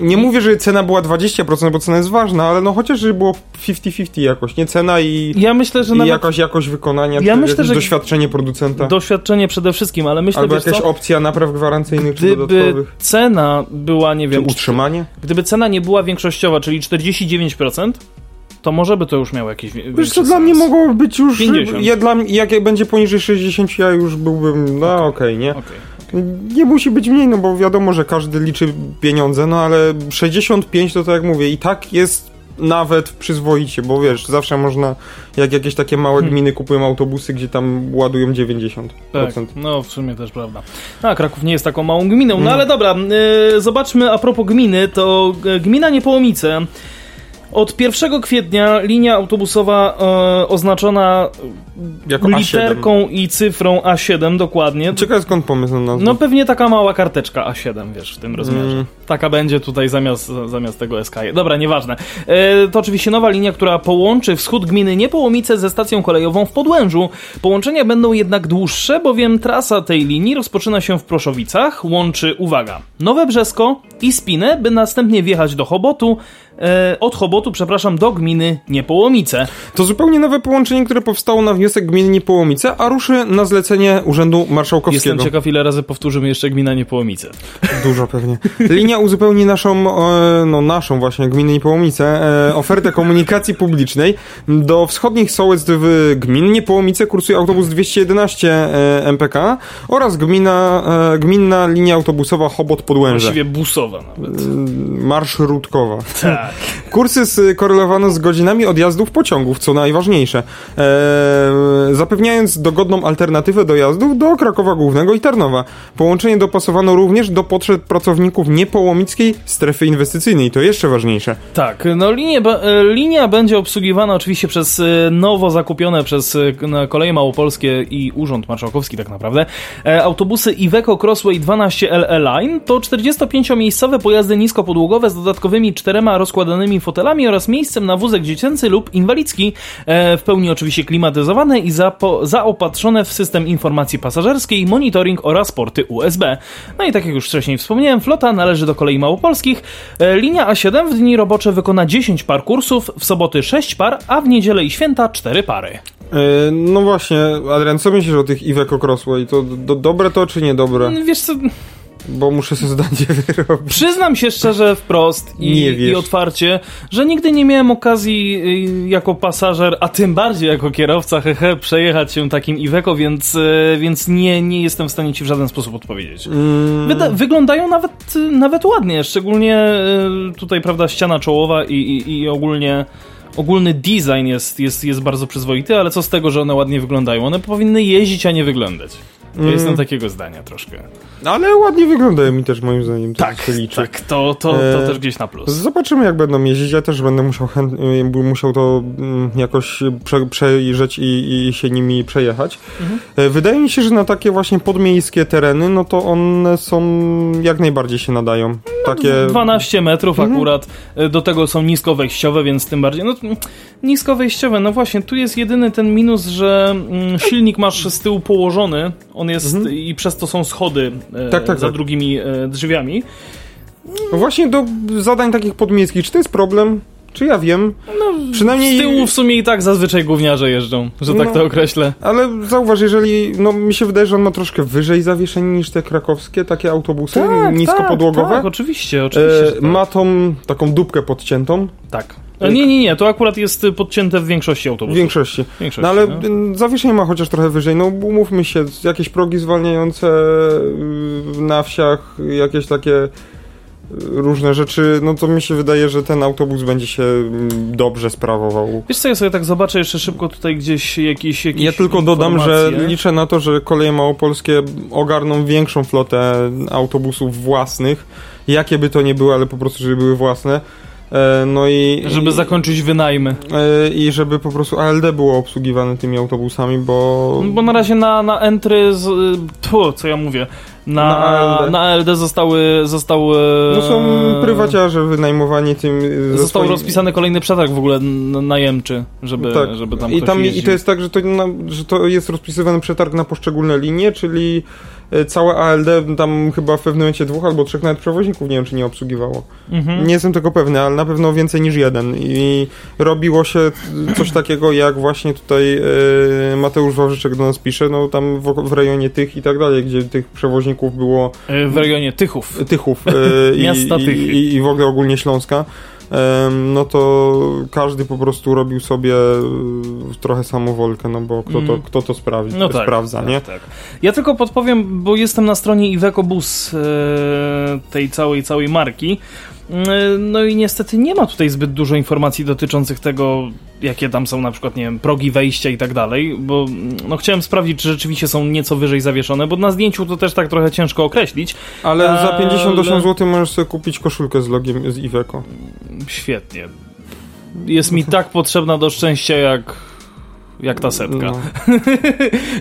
nie mówię, że cena była 20%, bo cena jest ważna, ale no chociaż żeby było 50-50 jakoś, nie? Cena i, Ja myślę, że i nawet jakaś jakość wykonania, Ja czy myślę, że- doświadczenie producenta. doświadczenie przede wszystkim, ale myślę, Albo jakaś co, opcja napraw gwarancyjnych czy gdyby dodatkowych. cena była, nie Czy wiem, utrzymanie? gdyby cena nie była większościowa, czyli 49%, to może by to już miało jakiś wie- Wiesz co, dla mnie mogło być już... 50. Ja, dla, jak będzie poniżej 60, ja już byłbym, no okej, nie? Okej. Nie musi być mniej, no bo wiadomo, że każdy liczy pieniądze, no ale 65 to tak jak mówię, i tak jest nawet przyzwoicie, bo wiesz, zawsze można, jak jakieś takie małe Hmm. gminy kupują autobusy, gdzie tam ładują 90%. Tak, no w sumie też prawda. A, Kraków nie jest taką małą gminą, no No. ale dobra, y, zobaczmy a propos gminy, to y, gmina Niepołomice od 1 kwietnia linia autobusowa y, oznaczona Jako A7. literką i cyfrą A7 dokładnie. Ciekawe skąd pomysł na nazwę. No pewnie taka mała karteczka A7, wiesz, w tym rozmiarze. Mm. Taka będzie tutaj zamiast, zamiast tego SK. Dobra, nieważne. E, to oczywiście nowa linia, która połączy wschód gminy Niepołomice ze stacją kolejową w Podłężu. Połączenia będą jednak dłuższe, bowiem trasa tej linii rozpoczyna się w Proszowicach, łączy, uwaga, Nowe Brzesko i Spinę, by następnie wjechać do Chobotu, e, od Chobotu, przepraszam, do gminy Niepołomice. To zupełnie nowe połączenie, które powstało na wniosek gminy Niepołomice, a ruszy na zlecenie Urzędu Marszałkowskiego. Jestem ciekaw, ile razy powtórzymy jeszcze gmina Niepołomice. Dużo pewnie. Linia uzupełni naszą, e, no naszą właśnie, gminę Niepołomice, e, ofertę komunikacji publicznej. Do wschodnich sołectw w gmin Niepołomice kursuje autobus 211 e, MPK oraz gmina, e, gminna linia autobusowa Chobot-Podłęże. Właściwie busowa nawet. Marszrutkowa. Tak. Kursy skorelowano z godzinami odjazdów pociągów, co najważniejsze, e, zapewniając dogodną alternatywę dojazdów do Krakowa Głównego i Tarnowa. Połączenie dopasowano również do potrzeb pracowników niepołomickiej strefy inwestycyjnej, to jeszcze ważniejsze. Tak, no linie, e, linia będzie obsługiwana oczywiście przez e, nowo zakupione przez e, Koleje Małopolskie i Urząd Marszałkowski tak naprawdę e, autobusy Iveco Crossway 12 LE Line. To 45-miejscowe pojazdy niskopodłogowe z dodatkowymi czterema rozkładanymi fotelami oraz miejscem na wózek dziecięcy lub inwalidzki, e, w pełni oczywiście klimatyzowane i zaopatrzone w system informacji pasażerskiej, monitoring oraz porty USB. No i tak jak już wcześniej wspomniałem, flota należy do kolei małopolskich. E, Linia A7 w dni robocze wykona 10 par kursów, w soboty 6 par, a w niedzielę i święta 4 pary. E, no właśnie, Adrian, co myślisz o tych Iveco Crossway? To do, dobre to czy niedobre? Wiesz co, Bo muszę sobie zdanie wyrobić. przyznam się szczerze wprost i, i otwarcie, że nigdy nie miałem okazji y, jako pasażer, a tym bardziej jako kierowca, hehe, przejechać się takim Iveco, więc, y, więc nie, nie jestem w stanie ci w żaden sposób odpowiedzieć. Mm, Wyda- wyglądają nawet, y, nawet ładnie, szczególnie tutaj, prawda, ściana czołowa i, i, i ogólnie ogólny design jest, jest, jest bardzo przyzwoity, ale co z tego, że one ładnie wyglądają? One powinny jeździć, a nie wyglądać. Ja Mm. jestem takiego zdania troszkę. ale ładnie wyglądają mi też moim zdaniem. to Tak, tak, to, to, to E, też gdzieś na plus. Zobaczymy, jak będą jeździć. Ja też będę musiał, chęt, y, musiał to mm, jakoś prze, przejrzeć i, i się nimi przejechać. Mhm. E, Wydaje mi się, że na takie właśnie podmiejskie tereny, no to one są jak najbardziej się nadają. Takie. 12 metrów Mhm. akurat, y, do tego są nisko wejściowe, więc tym bardziej. No, mm, nisko wejściowe, no właśnie, tu jest jedyny ten minus, że mm, silnik masz z tyłu położony, on jest i przez to są schody e, Mhm. Tak, tak, za tak. drugimi e, drzwiami. No Właśnie do zadań takich podmiejskich, czy to jest problem? Czy ja wiem? Przynajmniej. Z tyłu w sumie i tak zazwyczaj gówniarze jeżdżą, że tak No. to określę. Ale zauważ, jeżeli. No mi się wydaje, że on ma troszkę wyżej zawieszenie niż te krakowskie, takie autobusy niskopodłogowe. Tak, tak, oczywiście, oczywiście. E, tak. ma tą taką dupkę podciętą tak. Nie, nie, nie, to akurat jest podcięte w większości autobusów. większości. W większości, No ale no. zawieszenie ma chociaż trochę wyżej. No umówmy się, jakieś progi zwalniające y, na wsiach, jakieś takie y, różne rzeczy, no to mi się wydaje, że ten autobus będzie się mm, dobrze sprawował. Wiesz co, ja sobie tak zobaczę jeszcze szybko tutaj gdzieś jakieś, jakieś Ja tylko dodam, że liczę na to, że koleje małopolskie ogarną większą flotę autobusów własnych, jakie by to nie były, ale po prostu, żeby były własne. E, No i... Żeby zakończyć wynajmy. e, I żeby po prostu ALD było obsługiwane tymi autobusami, bo... Bo na razie na, na entry, z, co ja mówię, na, Na ALD. na ALD zostały, zostały No są prywaciarze wynajmowani tym... Został swoim- rozpisany kolejny przetarg w ogóle najemczy, żeby, Tak. żeby tam I, tam, I to jest tak, że to, że to jest rozpisywany przetarg na poszczególne linie, czyli całe ALD tam chyba w pewnym momencie dwóch albo trzech nawet przewoźników nie wiem, czy nie obsługiwało. Mhm. Nie jestem tego pewny, ale na pewno więcej niż jeden. I robiło się coś takiego, jak właśnie tutaj e, Mateusz Wawrzyczek do nas pisze, no tam w, w rejonie tych i tak dalej, gdzie tych przewoźników było E, W rejonie Tychów. Tychów e, i, Miasta i, Tychy. i, i w ogóle ogólnie Śląska, no to każdy po prostu robił sobie e, trochę samowolkę, no bo kto to, Mm. kto to sprawi, No tak, sprawdza, tak, nie? Tak. Ja tylko podpowiem, bo jestem na stronie Iveco Bus e, tej całej, całej marki. E, No i niestety nie ma tutaj zbyt dużo informacji dotyczących tego, jakie tam są na przykład, nie wiem, progi wejścia i tak dalej, bo no chciałem sprawdzić, czy rzeczywiście są nieco wyżej zawieszone, bo na zdjęciu to też tak trochę ciężko określić. Ale za Ale- 58 zł możesz sobie kupić koszulkę z logiem z Iveco. Świetnie. Jest mi tak potrzebna do szczęścia jak, jak ta setka. No.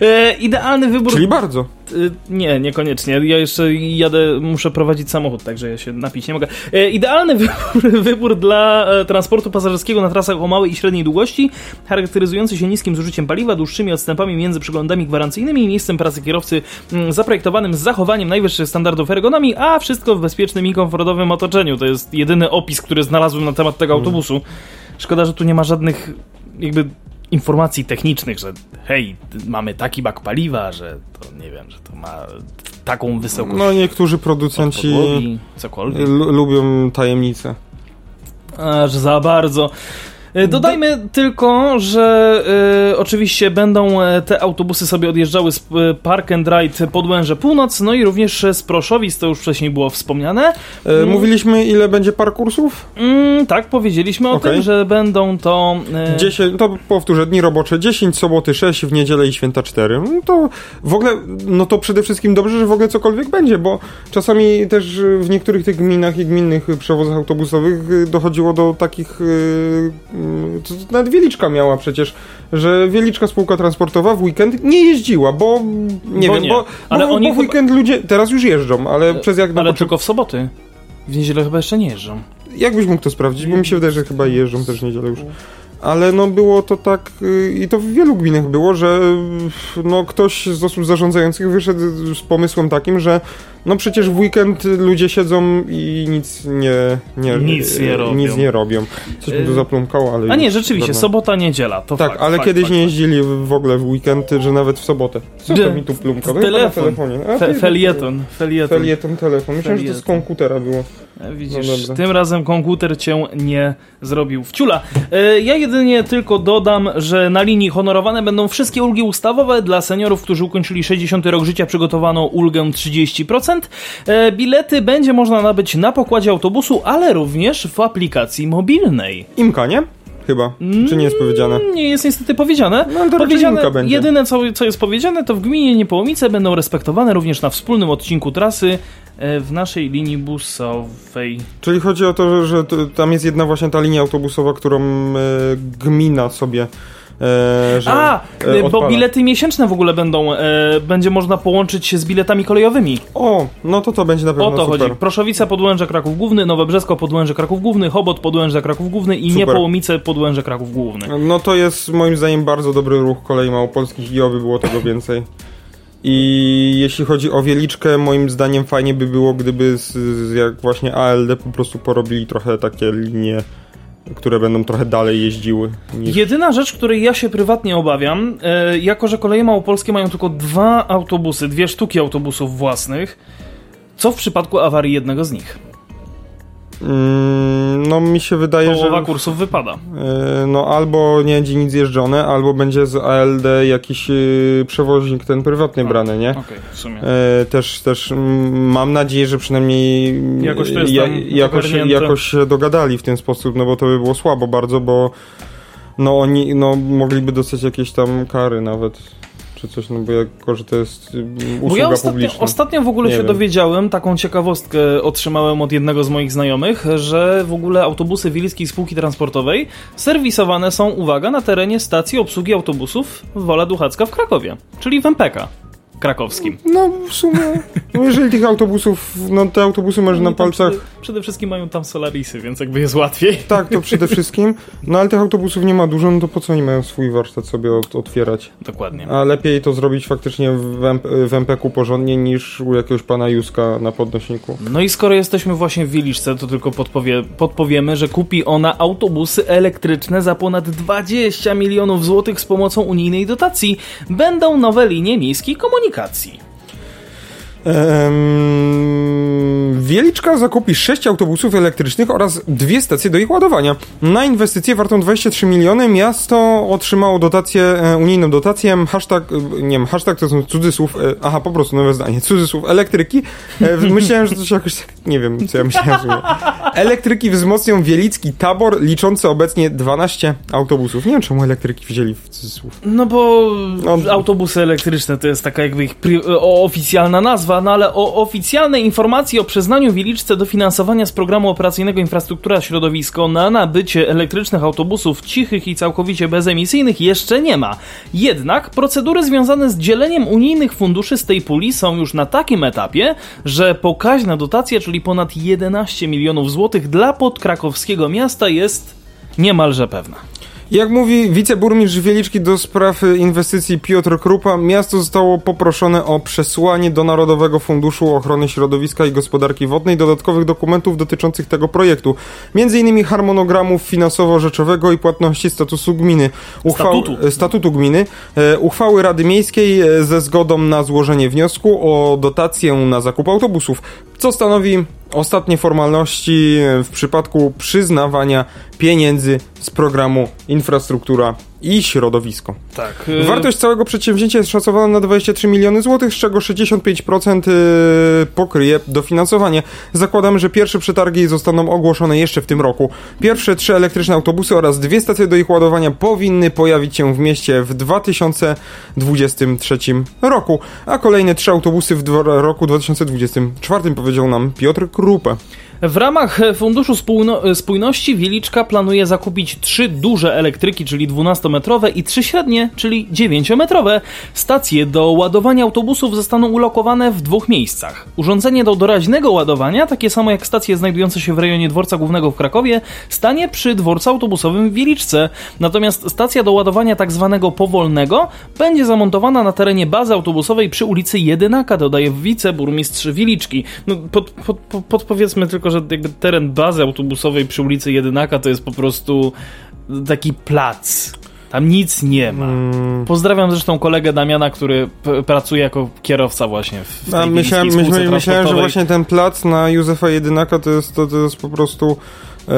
E, idealny wybór Czyli bardzo. Y, Nie, niekoniecznie. Ja jeszcze jadę, muszę prowadzić samochód, także ja się napić nie mogę. E, idealny wybór, wybór dla e, transportu pasażerskiego na trasach o małej i średniej długości, charakteryzujący się niskim zużyciem paliwa, dłuższymi odstępami między przeglądami gwarancyjnymi i miejscem pracy kierowcy mm, zaprojektowanym z zachowaniem najwyższych standardów ergonomii, a wszystko w bezpiecznym i komfortowym otoczeniu. To jest jedyny opis, który znalazłem na temat tego autobusu. Szkoda, że tu nie ma żadnych jakby informacji technicznych, że hej, mamy taki bak paliwa, że to nie wiem, że to ma taką wysokość No niektórzy od producenci podłogi, cokolwiek. lubią tajemnice. Aż za bardzo. E, Dodajmy tylko, że e, oczywiście będą e, te autobusy sobie odjeżdżały z Park and Ride Podłęże Północ, no i również z Proszowic, to już wcześniej było wspomniane. E, Mówiliśmy ile będzie parkursów? Mm, tak, powiedzieliśmy o Okej. tym, że będą to... E, 10, to powtórzę, dni robocze 10, soboty 6, w niedzielę i święta 4. No to w ogóle, no to przede wszystkim dobrze, że w ogóle cokolwiek będzie, bo czasami też y, w niektórych tych gminach i gminnych y, przewozach autobusowych y, dochodziło do takich, y, y, nawet Wieliczka miała przecież, że Wieliczka spółka transportowa w weekend nie jeździła, bo nie Bo wiem, nie. bo, Ale bo, oni bo w chyba- weekend ludzie teraz już jeżdżą, ale przez jak na ale tylko w soboty. W niedzielę chyba jeszcze nie jeżdżą. Jak byś mógł to sprawdzić? Bo mi się wydaje, że chyba jeżdżą też w niedzielę już. Ale no było to tak, y, i to w wielu gminach było, że no ktoś z osób zarządzających wyszedł z pomysłem takim, że no przecież w weekend ludzie siedzą i nic nie, nie, Nic nie y, robią. Nic nie robią. Coś mi tu Y, zapląkało, ale... A nie, rzeczywiście, dawno. sobota, niedziela, to Tak, fakt, ale fakt, kiedyś fakt, nie jeździli w ogóle w weekend, że nawet w sobotę. Co to mi tu plumka? Telefon. telefonie. A, Fe, felieton, felieton. Felieton, telefon. Myślałem, że to z Felieton. komputera było. E, Widzisz, No tym razem komputer cię nie zrobił w ciula. E, ja jedynie tylko dodam, że na linii honorowane będą wszystkie ulgi ustawowe. Dla seniorów, którzy ukończyli 60 rok życia, przygotowano ulgę 30%. E, bilety będzie można nabyć na pokładzie autobusu, ale również w aplikacji mobilnej. Imka, nie? Chyba. Czy nie jest powiedziane? Nie jest niestety powiedziane. No, ale to powiedziane będzie. jedyne, co, co jest powiedziane, to w gminie Niepołomice będą respektowane również na wspólnym odcinku trasy e, w naszej linii busowej. Czyli chodzi o to, że, że tam jest jedna właśnie ta linia autobusowa, którą e, gmina sobie. E, że, A, e, bo bilety miesięczne w ogóle będą, e, będzie można połączyć się z biletami kolejowymi. O, no to to będzie na pewno O to super. chodzi. Proszowice, Podłęże, Kraków Główny, Nowe Brzesko, Podłęże, Kraków Główny, Chobot, Podłęże, Kraków Główny i Super. Niepołomice, Podłęże, Kraków Główny. No to jest moim zdaniem bardzo dobry ruch kolei małopolskich i oby było tego więcej. I jeśli chodzi o Wieliczkę, moim zdaniem fajnie by było, gdyby z, z jak właśnie ALD po prostu porobili trochę takie linie, które będą trochę dalej jeździły. Niż... Jedyna rzecz, której ja się prywatnie obawiam, e, jako że koleje małopolskie mają tylko dwa autobusy, dwie sztuki autobusów własnych, co w przypadku awarii jednego z nich? Mm, no mi się wydaje, Połowa że... kursów wypada. E, No albo nie będzie nic jeżdżone, albo będzie z ALD jakiś e, przewoźnik ten prywatny brany, nie? Okej, w sumie. E, też, też mam nadzieję, że przynajmniej mm, Jakoś to jest ja, jakoś, jakoś się dogadali w ten sposób, no bo to by było słabo bardzo, bo no oni no, mogliby dostać jakieś tam kary nawet, czy coś, no bo jako, że to jest mm, usługa Bo ja ostatnio, publiczna. ostatnio w ogóle Nie się wiem. dowiedziałem, taką ciekawostkę otrzymałem od jednego z moich znajomych, że w ogóle autobusy Wiejskiej Spółki Transportowej serwisowane są, uwaga, na terenie stacji obsługi autobusów Wola Duchacka w Krakowie, czyli w MPK krakowskim. No w sumie, no jeżeli tych autobusów, no te autobusy masz na Oni tam palcach Przede, przede wszystkim mają tam Solarisy, więc jakby jest łatwiej. Tak, to przede wszystkim. No ale tych autobusów nie ma dużo, no to po co oni mają swój warsztat sobie od, otwierać? Dokładnie. A lepiej to zrobić faktycznie w, MP, w MPK-u porządnie niż u jakiegoś pana Juska na podnośniku. No i skoro jesteśmy właśnie w Wiliczce, to tylko podpowie, podpowiemy, że kupi ona autobusy elektryczne za ponad 20 milionów złotych z pomocą unijnej dotacji. Będą nowe linie miejskiej komunikacji. Ehm, Wieliczka zakupi 6 autobusów elektrycznych oraz dwie stacje do ich ładowania. Na inwestycję wartą 23 miliony miasto otrzymało dotację, e, unijną dotację, hashtag, e, nie wiem, hashtag to są cudzysłów, e, aha, po prostu nowe zdanie, cudzysłów elektryki. Myślałem, że to się jakoś tak, nie wiem, co ja myślałem, że. Elektryki wzmocnią Wielicki tabor, liczący obecnie 12 autobusów. Nie wiem, czemu elektryki wzięli w cudzysłów. No bo No. autobusy elektryczne to jest taka jakby ich oficjalna nazwa, no ale o oficjalnej informacji o przyznaniu Wieliczce dofinansowania z programu operacyjnego Infrastruktura Środowisko na nabycie elektrycznych autobusów cichych i całkowicie bezemisyjnych jeszcze nie ma. Jednak procedury związane z dzieleniem unijnych funduszy z tej puli są już na takim etapie, że pokaźna dotacja, czyli ponad 11 milionów złotych dla podkrakowskiego miasta jest niemalże pewna. Jak mówi wiceburmistrz Wieliczki do spraw inwestycji Piotr Krupa, miasto zostało poproszone o przesłanie do Narodowego Funduszu Ochrony Środowiska i Gospodarki Wodnej dodatkowych dokumentów dotyczących tego projektu, m.in. harmonogramów finansowo-rzeczowego i płatności statusu gminy, Statutu. statutu gminy, e, uchwały Rady Miejskiej e, ze zgodą na złożenie wniosku o dotację na zakup autobusów, co stanowi ostatnie formalności w przypadku przyznawania pieniędzy z programu Infrastruktura i Środowisko. Tak. Wartość całego przedsięwzięcia jest szacowana na 23 miliony złotych, z czego 65% y, pokryje dofinansowanie. Zakładamy, że pierwsze przetargi zostaną ogłoszone jeszcze w tym roku. Pierwsze trzy elektryczne autobusy oraz dwie stacje do ich ładowania powinny pojawić się w mieście w 2023 roku, a kolejne trzy autobusy w roku 2024, powiedział nam Piotr Krupę. W ramach Funduszu Spójno- Spójności Wieliczka planuje zakupić trzy duże elektryki, czyli 12-metrowe i trzy średnie, czyli 9-metrowe. Stacje do ładowania autobusów zostaną ulokowane w dwóch miejscach. Urządzenie do doraźnego ładowania, takie samo jak stacje znajdujące się w rejonie dworca głównego w Krakowie, stanie przy dworcu autobusowym w Wieliczce. Natomiast stacja do ładowania tak zwanego powolnego będzie zamontowana na terenie bazy autobusowej przy ulicy Jedynaka, dodaje wiceburmistrz Wieliczki. No, pod, pod, pod, podpowiedzmy tylko, że jakby teren bazy autobusowej przy ulicy Jedynaka to jest po prostu taki plac. Tam nic nie ma. Mm. Pozdrawiam zresztą kolegę Damiana, który pracuje jako kierowca właśnie w, tej A myślałem, myślałem, myślałem, że właśnie ten plac na Józefa Jedynaka to jest, to, to jest po prostu. E,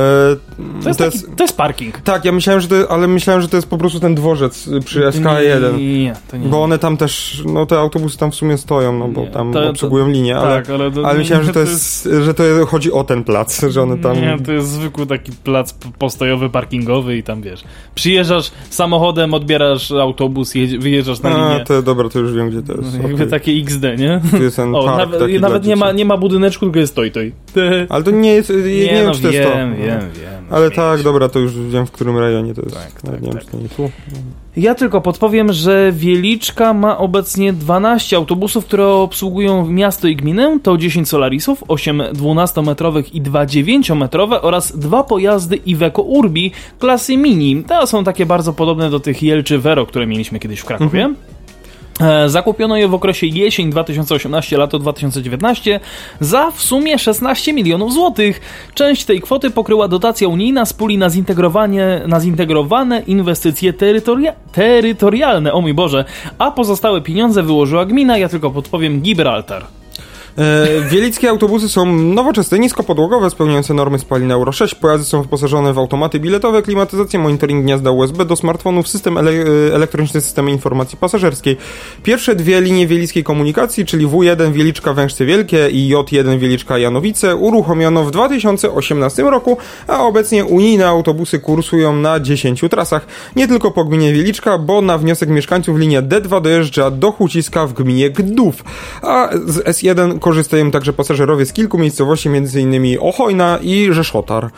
To jest, taki, to jest parking. Tak, ja myślałem, że to, ale myślałem, że to jest po prostu ten dworzec przy SK1. Nie, to nie. Bo one tam też, no te autobusy tam w sumie stoją, no bo Nie, tam to- to- obsługują linię, ale, tak, ale, to, ale nie, myślałem, że to jest, że to chodzi o ten plac, że one tam... Nie, to jest zwykły taki plac postojowy, parkingowy i tam wiesz. Przyjeżdżasz samochodem, odbierasz autobus, jedź, wyjeżdżasz na A, linię. to dobra, to już wiem, gdzie to jest. Jakby okej. takie XD, nie? Tu jest ten O, park nawet, nawet nie, ma, nie ma budyneczku, tylko jest toj toj. Ale to nie jest, nie, nie, wiem, no, czy to jest wiem, to. wiem, No. wiem, wiem. Ale tak, dobra, to już wiem, w którym rejonie to jest. Tak, Nawet tak, nie wiem, tak. czy to nie tu. Ja tylko podpowiem, że Wieliczka ma obecnie 12 autobusów, które obsługują miasto i gminę. To 10 Solarisów, 8 12-metrowych i 2 9-metrowe oraz dwa pojazdy Iveco Urbi klasy Mini. Te są takie bardzo podobne do tych Jelczy Vero, które mieliśmy kiedyś w Krakowie. E, Zakupiono je w okresie jesień 2018, lato 2019 za w sumie 16 milionów złotych. Część tej kwoty pokryła dotacja unijna z puli na, zintegrowanie, na zintegrowane inwestycje terytoria, terytorialne, o mój Boże, a pozostałe pieniądze wyłożyła gmina, ja tylko podpowiem Gibraltar. E, Wielickie autobusy są nowoczesne, niskopodłogowe, spełniające normy spalin Euro 6. Pojazdy są wyposażone w automaty biletowe, klimatyzację, monitoring gniazda USB do smartfonów, system ele e, elektroniczny system informacji pasażerskiej. Pierwsze dwie linie wielickiej komunikacji, czyli W1 Wieliczka Wężce Wielkie i J1 Wieliczka Janowice, uruchomiono w 2018 roku, a obecnie unijne autobusy kursują na 10 trasach. Nie tylko po gminie Wieliczka, bo na wniosek mieszkańców linia D2 dojeżdża do Huciska w gminie Gdów, a z S1 korzystają także pasażerowie z kilku miejscowości, m.in. Ochojna i Rzeszotar e,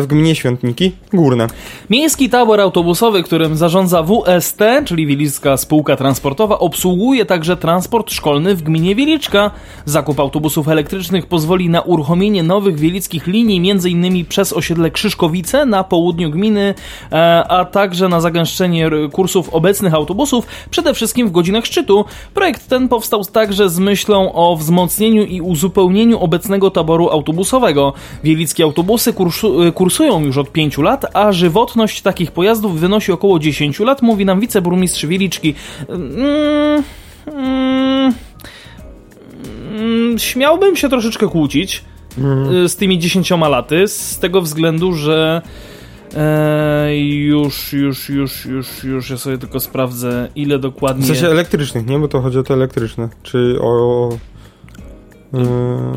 w gminie Świątniki Górne. Miejski tabor autobusowy, którym zarządza WST, czyli Wilicka Spółka Transportowa, obsługuje także transport szkolny w gminie Wieliczka. Zakup autobusów elektrycznych pozwoli na uruchomienie nowych wielickich linii, m.in. przez osiedle Krzyszkowice na południu gminy, e, a także na zagęszczenie kursów obecnych autobusów, przede wszystkim w godzinach szczytu. Projekt ten powstał także z myślą o wzmocnieniu i uzupełnieniu obecnego taboru autobusowego. Wielickie autobusy kursu, kursują już od 5 lat, a żywotność takich pojazdów wynosi około 10 lat, mówi nam wiceburmistrz Wieliczki. Mm, mm, mm, śmiałbym się troszeczkę kłócić y, z tymi 10 laty, z tego względu, że e, już, już, już, już, już ja sobie tylko sprawdzę, ile dokładnie. W sensie elektrycznych, nie? Bo to chodzi o te elektryczne. Czy o...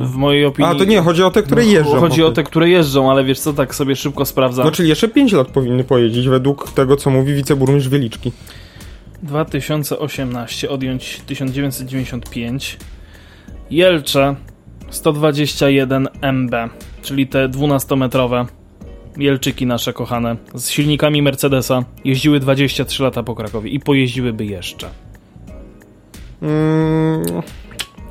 W mojej opinii. A, to nie, chodzi o te, które No, jeżdżą. Chodzi o te, które jeżdżą, ale wiesz co, tak sobie szybko sprawdzam. No, czyli jeszcze 5 lat powinny pojeździć, według tego, co mówi wiceburmistrz Wieliczki. 2018 odjąć 1995. Jelcze 121 MB, czyli te 12-metrowe Jelczyki nasze kochane z silnikami Mercedesa jeździły 23 lata po Krakowie i pojeździłyby jeszcze. Mm,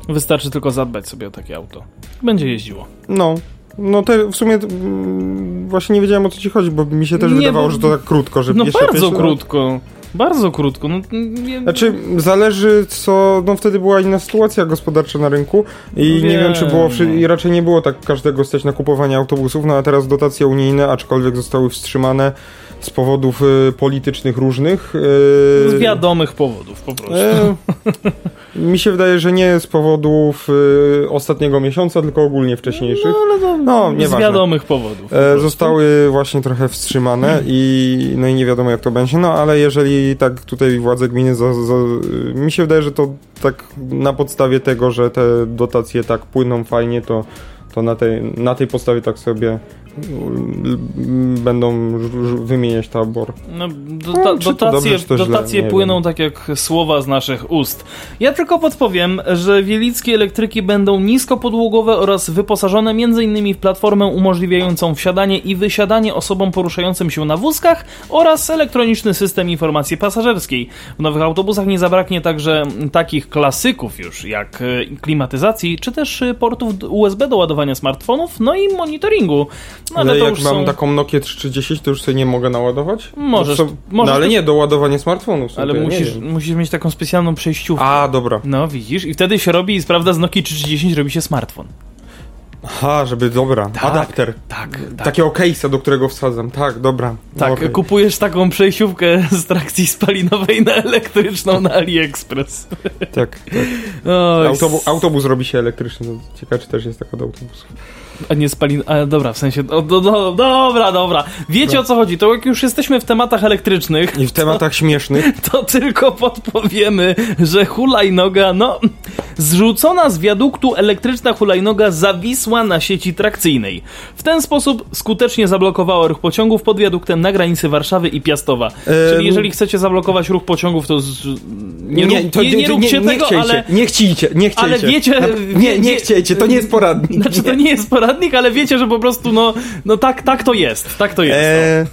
Wystarczy tylko zadbać sobie o takie auto. Będzie jeździło. no. No te w sumie mm, właśnie nie wiedziałem o co ci chodzi, bo mi się też Nie, wydawało, bo- że to tak krótko, że No bardzo krótko. Bardzo krótko. No, nie, Znaczy, zależy co, no wtedy była inna sytuacja gospodarcza na rynku i No nie wiem, czy było, wiem. i raczej nie było tak każdego stać na kupowanie autobusów, no a teraz dotacje unijne, aczkolwiek zostały wstrzymane z powodów y, politycznych różnych. y, z wiadomych powodów po prostu. E, mi się wydaje, że nie z powodów y, ostatniego miesiąca, tylko ogólnie wcześniejszych. No, ale to No, z nieważne. wiadomych powodów. po E, zostały właśnie trochę wstrzymane i no i nie wiadomo jak to będzie, no ale jeżeli tak tutaj władze gminy, za, za, mi się wydaje, że to tak na podstawie tego, że te dotacje tak płyną fajnie, to, to na, tej, na tej podstawie tak sobie będą wymieniać tabor. No, dota- No, dotacje dobrze, źle, dotacje nie płyną wiem. tak jak słowa z naszych ust. Ja tylko podpowiem, że wielickie elektryki będą niskopodłogowe oraz wyposażone m.in. w platformę umożliwiającą wsiadanie i wysiadanie osobom poruszającym się na wózkach oraz elektroniczny system informacji pasażerskiej. W nowych autobusach nie zabraknie także takich klasyków już jak e, klimatyzacji, czy też e, portów USB do ładowania smartfonów, no i monitoringu. No, Ale, ale jak mam są... taką Nokię 330, to już sobie nie mogę naładować? Możesz- są- możesz no ale to- nie, do ładowania smartfonów. są, Ale musisz, musisz mieć taką specjalną przejściówkę. A, dobra. No widzisz, i wtedy się robi, prawda, z Nokia 310 robi się smartfon. Aha, żeby, dobra, adapter. Tak, tak. Takiego case'a, do którego wsadzam. Tak, dobra. Tak, Okej. kupujesz taką przejściówkę z trakcji spalinowej na elektryczną na AliExpress. tak, tak. Autobu autobus robi się elektryczny. No, ciekawe, czy też jest tak od autobusów. A nie spalin... A dobra, w sensie... O, do, do, dobra, dobra. Wiecie o co chodzi, to jak już jesteśmy w tematach elektrycznych, I w tematach śmiesznych. to tylko podpowiemy, że hulajnoga, no... Zrzucona z wiaduktu elektryczna hulajnoga zawisła na sieci trakcyjnej. W ten sposób skutecznie zablokowała ruch pociągów pod wiaduktem na granicy Warszawy i Piastowa. Czyli Em, jeżeli chcecie zablokować ruch pociągów, to z... nie, rób, to nie, nie róbcie nie, tego, chciejcie, ale... Nie chcicie, nie chciejcie. Ale wiecie- wie- Nie, nie chciejcie, to nie jest poradnik. Znaczy to nie jest poradnik, ale wiecie, że po prostu no, no tak, tak to jest. Tak to jest. Eee,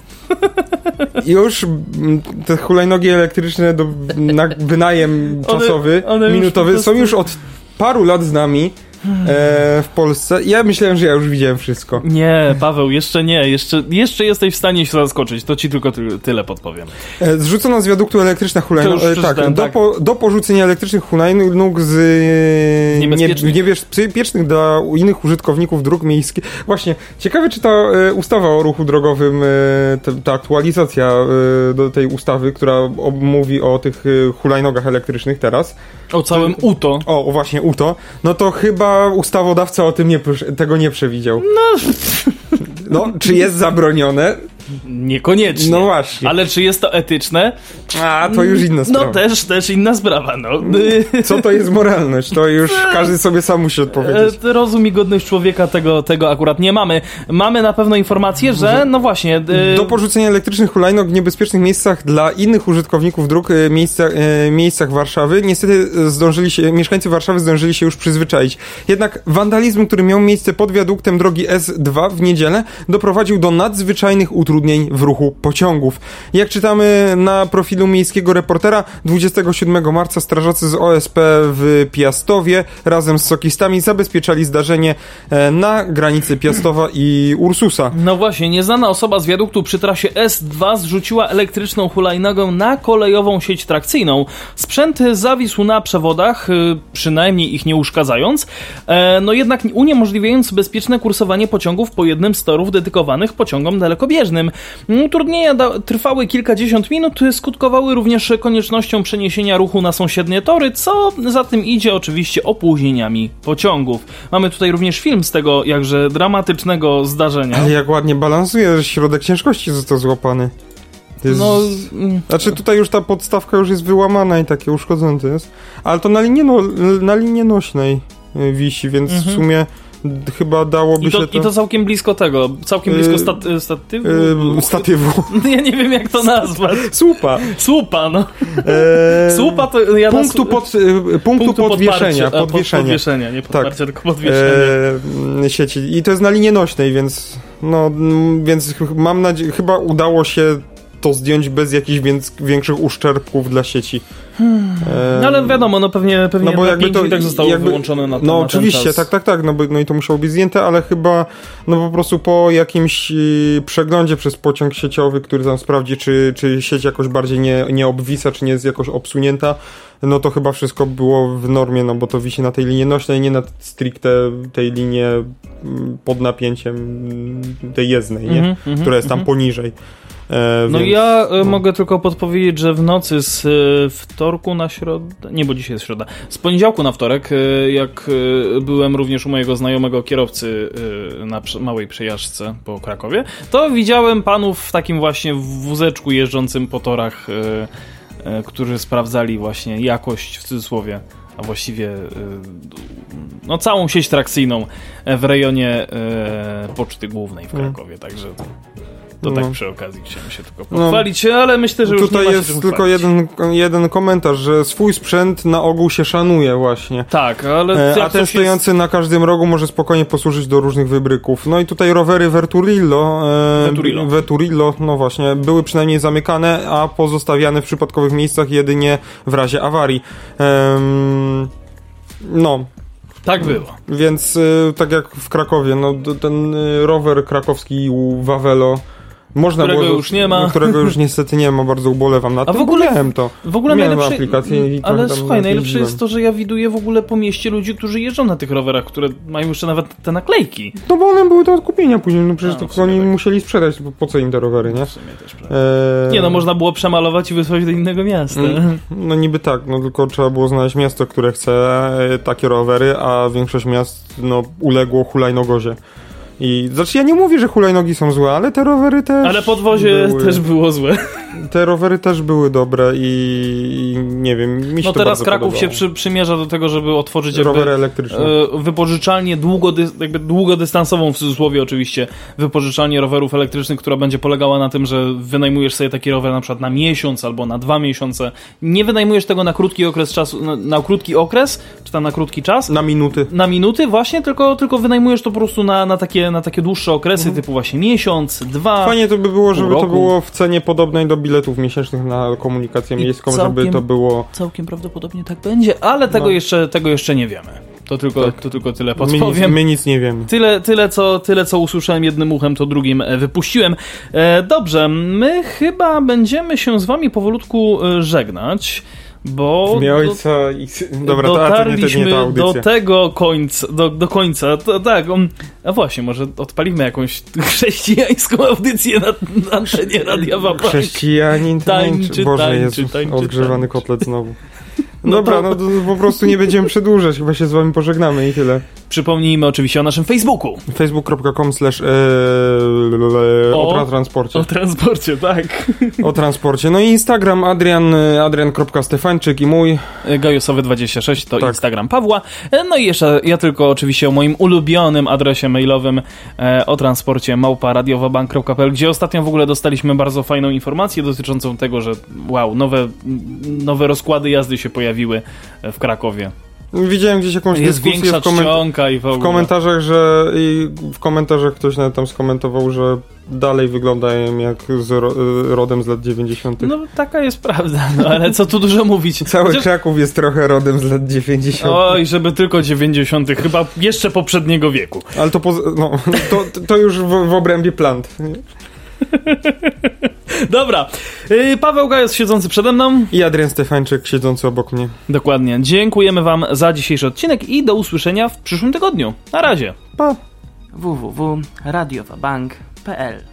już mm, te hulajnogi elektryczne do na wynajem One- czasowy, one już minutowy po prostu- są już od paru lat z nami e, w Polsce. Ja myślałem, że ja już widziałem wszystko. Nie, Paweł, jeszcze nie. Jeszcze, jeszcze jesteś w stanie się zaskoczyć. To ci tylko ty, tyle podpowiem. E, Zrzucono z wiaduktu elektryczna już E, tak, do, tak. Po, do porzucenia elektrycznych hulajnóg z e, nie, Niebezpiecznych. niebezpiecznych dla innych użytkowników dróg miejskich. Właśnie, ciekawe czy ta ustawa o ruchu drogowym, ta, aktualizacja do tej ustawy, która mówi o tych hulajnogach elektrycznych teraz, O całym UTO. o właśnie UTO, no to chyba ustawodawca o tym nie, tego nie przewidział. No. no, czy jest zabronione? Niekoniecznie. No właśnie. Ale czy jest to etyczne? A, to już inna sprawa. No też, też inna sprawa, no. Co to jest moralność? To już każdy sobie sam musi odpowiedzieć. E, Rozum i godność człowieka tego, tego akurat nie mamy. Mamy na pewno informację, że no właśnie... e, Do porzucenia elektrycznych hulajnóg w niebezpiecznych miejscach dla innych użytkowników dróg, e, miejsca, miejscach Warszawy, niestety zdążyli się, mieszkańcy Warszawy zdążyli się już przyzwyczaić. Jednak wandalizm, który miał miejsce pod wiaduktem drogi S2 w niedzielę, doprowadził do nadzwyczajnych utrudnień w ruchu pociągów. Jak czytamy na profilu miejskiego reportera, 27 marca strażacy z OSP w Piastowie razem z sokistami zabezpieczali zdarzenie e, na granicy Piastowa i Ursusa. No właśnie, nieznana osoba z wiaduktu przy trasie S2 zrzuciła elektryczną hulajnogę na kolejową sieć trakcyjną. Sprzęt zawisł na przewodach, y, przynajmniej ich nie uszkadzając, e, no jednak uniemożliwiając bezpieczne kursowanie pociągów po jednym z torów dedykowanych pociągom dalekobieżnym. Utrudnienia da- trwały kilkadziesiąt minut, skutkowały również koniecznością przeniesienia ruchu na sąsiednie tory, co za tym idzie oczywiście opóźnieniami pociągów. Mamy tutaj również film z tego jakże dramatycznego zdarzenia. Ale jak ładnie balansuje, że środek ciężkości został złapany. Jest... No, mm, Znaczy tutaj już ta podstawka już jest wyłamana i takie uszkodzone to jest. Ale to na linie, no, na linie nośnej y, wisi, więc w sumie chyba dałoby i, to, się to... I to całkiem blisko tego, całkiem blisko y, statywu. y, statywu. Ja nie wiem jak to nazwać. Słupa. Słupa, no. Eee, Słupa to ja Punktu, pod, y, punktu, podwieszenia. pod- podwieszenia. podwieszenia, nie podparcia, Tak. tylko podwieszenia. Eee, sieci. I to jest na linie nośnej, więc no, mm, więc mam nadzieję, chyba udało się to zdjąć bez jakichś większych uszczerbków dla sieci. Eee, No ale wiadomo, no pewnie, pewnie No bo jakby to i tak zostało jakby, wyłączone na, No na oczywiście, ten czas. tak, tak, tak, no, bo, no i to musiało być zdjęte, ale chyba no po prostu po jakimś y, przeglądzie przez pociąg sieciowy, który tam sprawdzi, czy, czy sieć jakoś bardziej nie, nie obwisa, czy nie jest jakoś obsunięta, no to chyba wszystko było w normie, no bo to wisi na tej linie nośnej, nie na stricte tej linie mm, pod napięciem mm, tej jezdnej, nie? Mhm, mhm, która jest tam poniżej. E, No więc- ja e, mogę tylko podpowiedzieć, że w nocy z e, wtorku na środę, nie, bo dzisiaj jest środa, z poniedziałku na wtorek, jak byłem również u mojego znajomego kierowcy na małej przejażdżce po Krakowie, to widziałem panów w takim właśnie wózeczku jeżdżącym po torach, którzy sprawdzali właśnie jakość w cudzysłowie, a właściwie no całą sieć trakcyjną w rejonie e, Poczty Głównej w Mm. Krakowie, także to No. tak przy okazji chciałem się tylko No. pochwalić, ale myślę, że już Tutaj nie ma się jest tylko jeden, jeden komentarz, że swój sprzęt na ogół się szanuje właśnie. Tak, ale E, A ten stojący na każdym rogu może spokojnie posłużyć do różnych wybryków. No i tutaj rowery Verturillo, e, Veturillo. Veturillo, no właśnie, były przynajmniej zamykane, a pozostawiane w przypadkowych miejscach jedynie w razie awarii. Em, no, Jest, tak było. więc e, tak jak w Krakowie, no ten e, rower krakowski u Wawelo można Którego było, już nie ma. Którego już niestety nie ma, bardzo ubolewam na A tym. w ogóle- miałem to. W ogóle Miałem najlepsze... aplikację i ale słuchaj, najlepsze jest to, że ja widuję w ogóle po mieście ludzi, którzy jeżdżą na tych rowerach, które mają jeszcze nawet te naklejki. No bo one były do odkupienia później, no przecież A, to oni tak. musieli sprzedać, bo po co im te rowery, nie? W sumie też, prawda. Eee, Nie no, można było przemalować i wysłać do innego miasta. Mm, No niby tak, no tylko trzeba było znaleźć miasto, które chce e, takie rowery, a większość miast no uległo hulajnogozie. I znaczy ja nie mówię, że hulajnogi są złe, ale te rowery też. Ale podwozie były, też było złe. Te rowery też były dobre i, i nie wiem, mi się No teraz Kraków się podobało. przy, przymierza do tego, żeby otworzyć jakby Rowery elektryczne. e, wypożyczalnię długodys, jakby długodystansową w cudzysłowie oczywiście wypożyczalnię rowerów elektrycznych, która będzie polegała na tym, że wynajmujesz sobie taki rower na przykład na miesiąc albo na dwa miesiące. Nie wynajmujesz tego na krótki okres czasu, na, na krótki okres, czy tam na krótki czas, Na minuty. na minuty właśnie, tylko, tylko wynajmujesz to po prostu na, na, takie, na takie dłuższe okresy, typu właśnie miesiąc, dwa. Mhm. Fajnie to by było, żeby pół to roku. było w cenie podobnej do biletów miesięcznych na komunikację I miejską, całkiem- żeby to było... Całkiem prawdopodobnie tak będzie, ale tego, No. jeszcze, tego jeszcze nie wiemy. To tylko, Tak. to tylko tyle My podpowiem. my nic nie wiemy. Tyle, tyle, co, tyle, co usłyszałem jednym uchem, to drugim e, wypuściłem. E, dobrze, my chyba będziemy się z wami powolutku e, żegnać, bo do, ojca i... Dobra, a to nie, to dotarliśmy do tego końca, do, do końca. To, tak, um, a właśnie, może odpalimy jakąś chrześcijańską audycję na, na antenie Radia Wabank. Chrześcijanin Tańczy, tańczy. Boże, tańczy, jest tańczy, odgrzewany tańczy. kotlet znowu. No Dobra, to- no to po prostu nie będziemy przedłużać, chyba się z wami pożegnamy i tyle. Przypomnijmy oczywiście o naszym Facebooku. facebook.com slash O. o transporcie. O transporcie, tak. O transporcie. No i Instagram Adrian, e, adrian.stefańczyk i mój. Gajosowy26 to Tak. Instagram Pawła. E, No i jeszcze ja tylko oczywiście o moim ulubionym adresie mailowym e, o transporcie małparadiowabank.pl, gdzie ostatnio w ogóle dostaliśmy bardzo fajną informację dotyczącą tego, że wow, nowe, nowe rozkłady jazdy się pojawiły w Krakowie. Widziałem gdzieś jakąś Jest dyskusję większa w, koment- i w w komentarzach, że i w komentarzach ktoś nawet tam skomentował, że dalej wyglądają jak z ro, e, rodem z lat 90. No taka jest prawda, no ale co tu dużo mówić. Cały Chociaż- Kraków jest trochę rodem z lat 90. Oj, żeby tylko 90. chyba jeszcze poprzedniego wieku. Ale to, no, to, to już w, w obrębie plant. Dobra, yy, Paweł Gajos siedzący przede mną. I Adrian Stefańczyk siedzący obok mnie. Dokładnie. Dziękujemy Wam za dzisiejszy odcinek i do usłyszenia w przyszłym tygodniu. Na razie. Pa! www.radiowabank.pl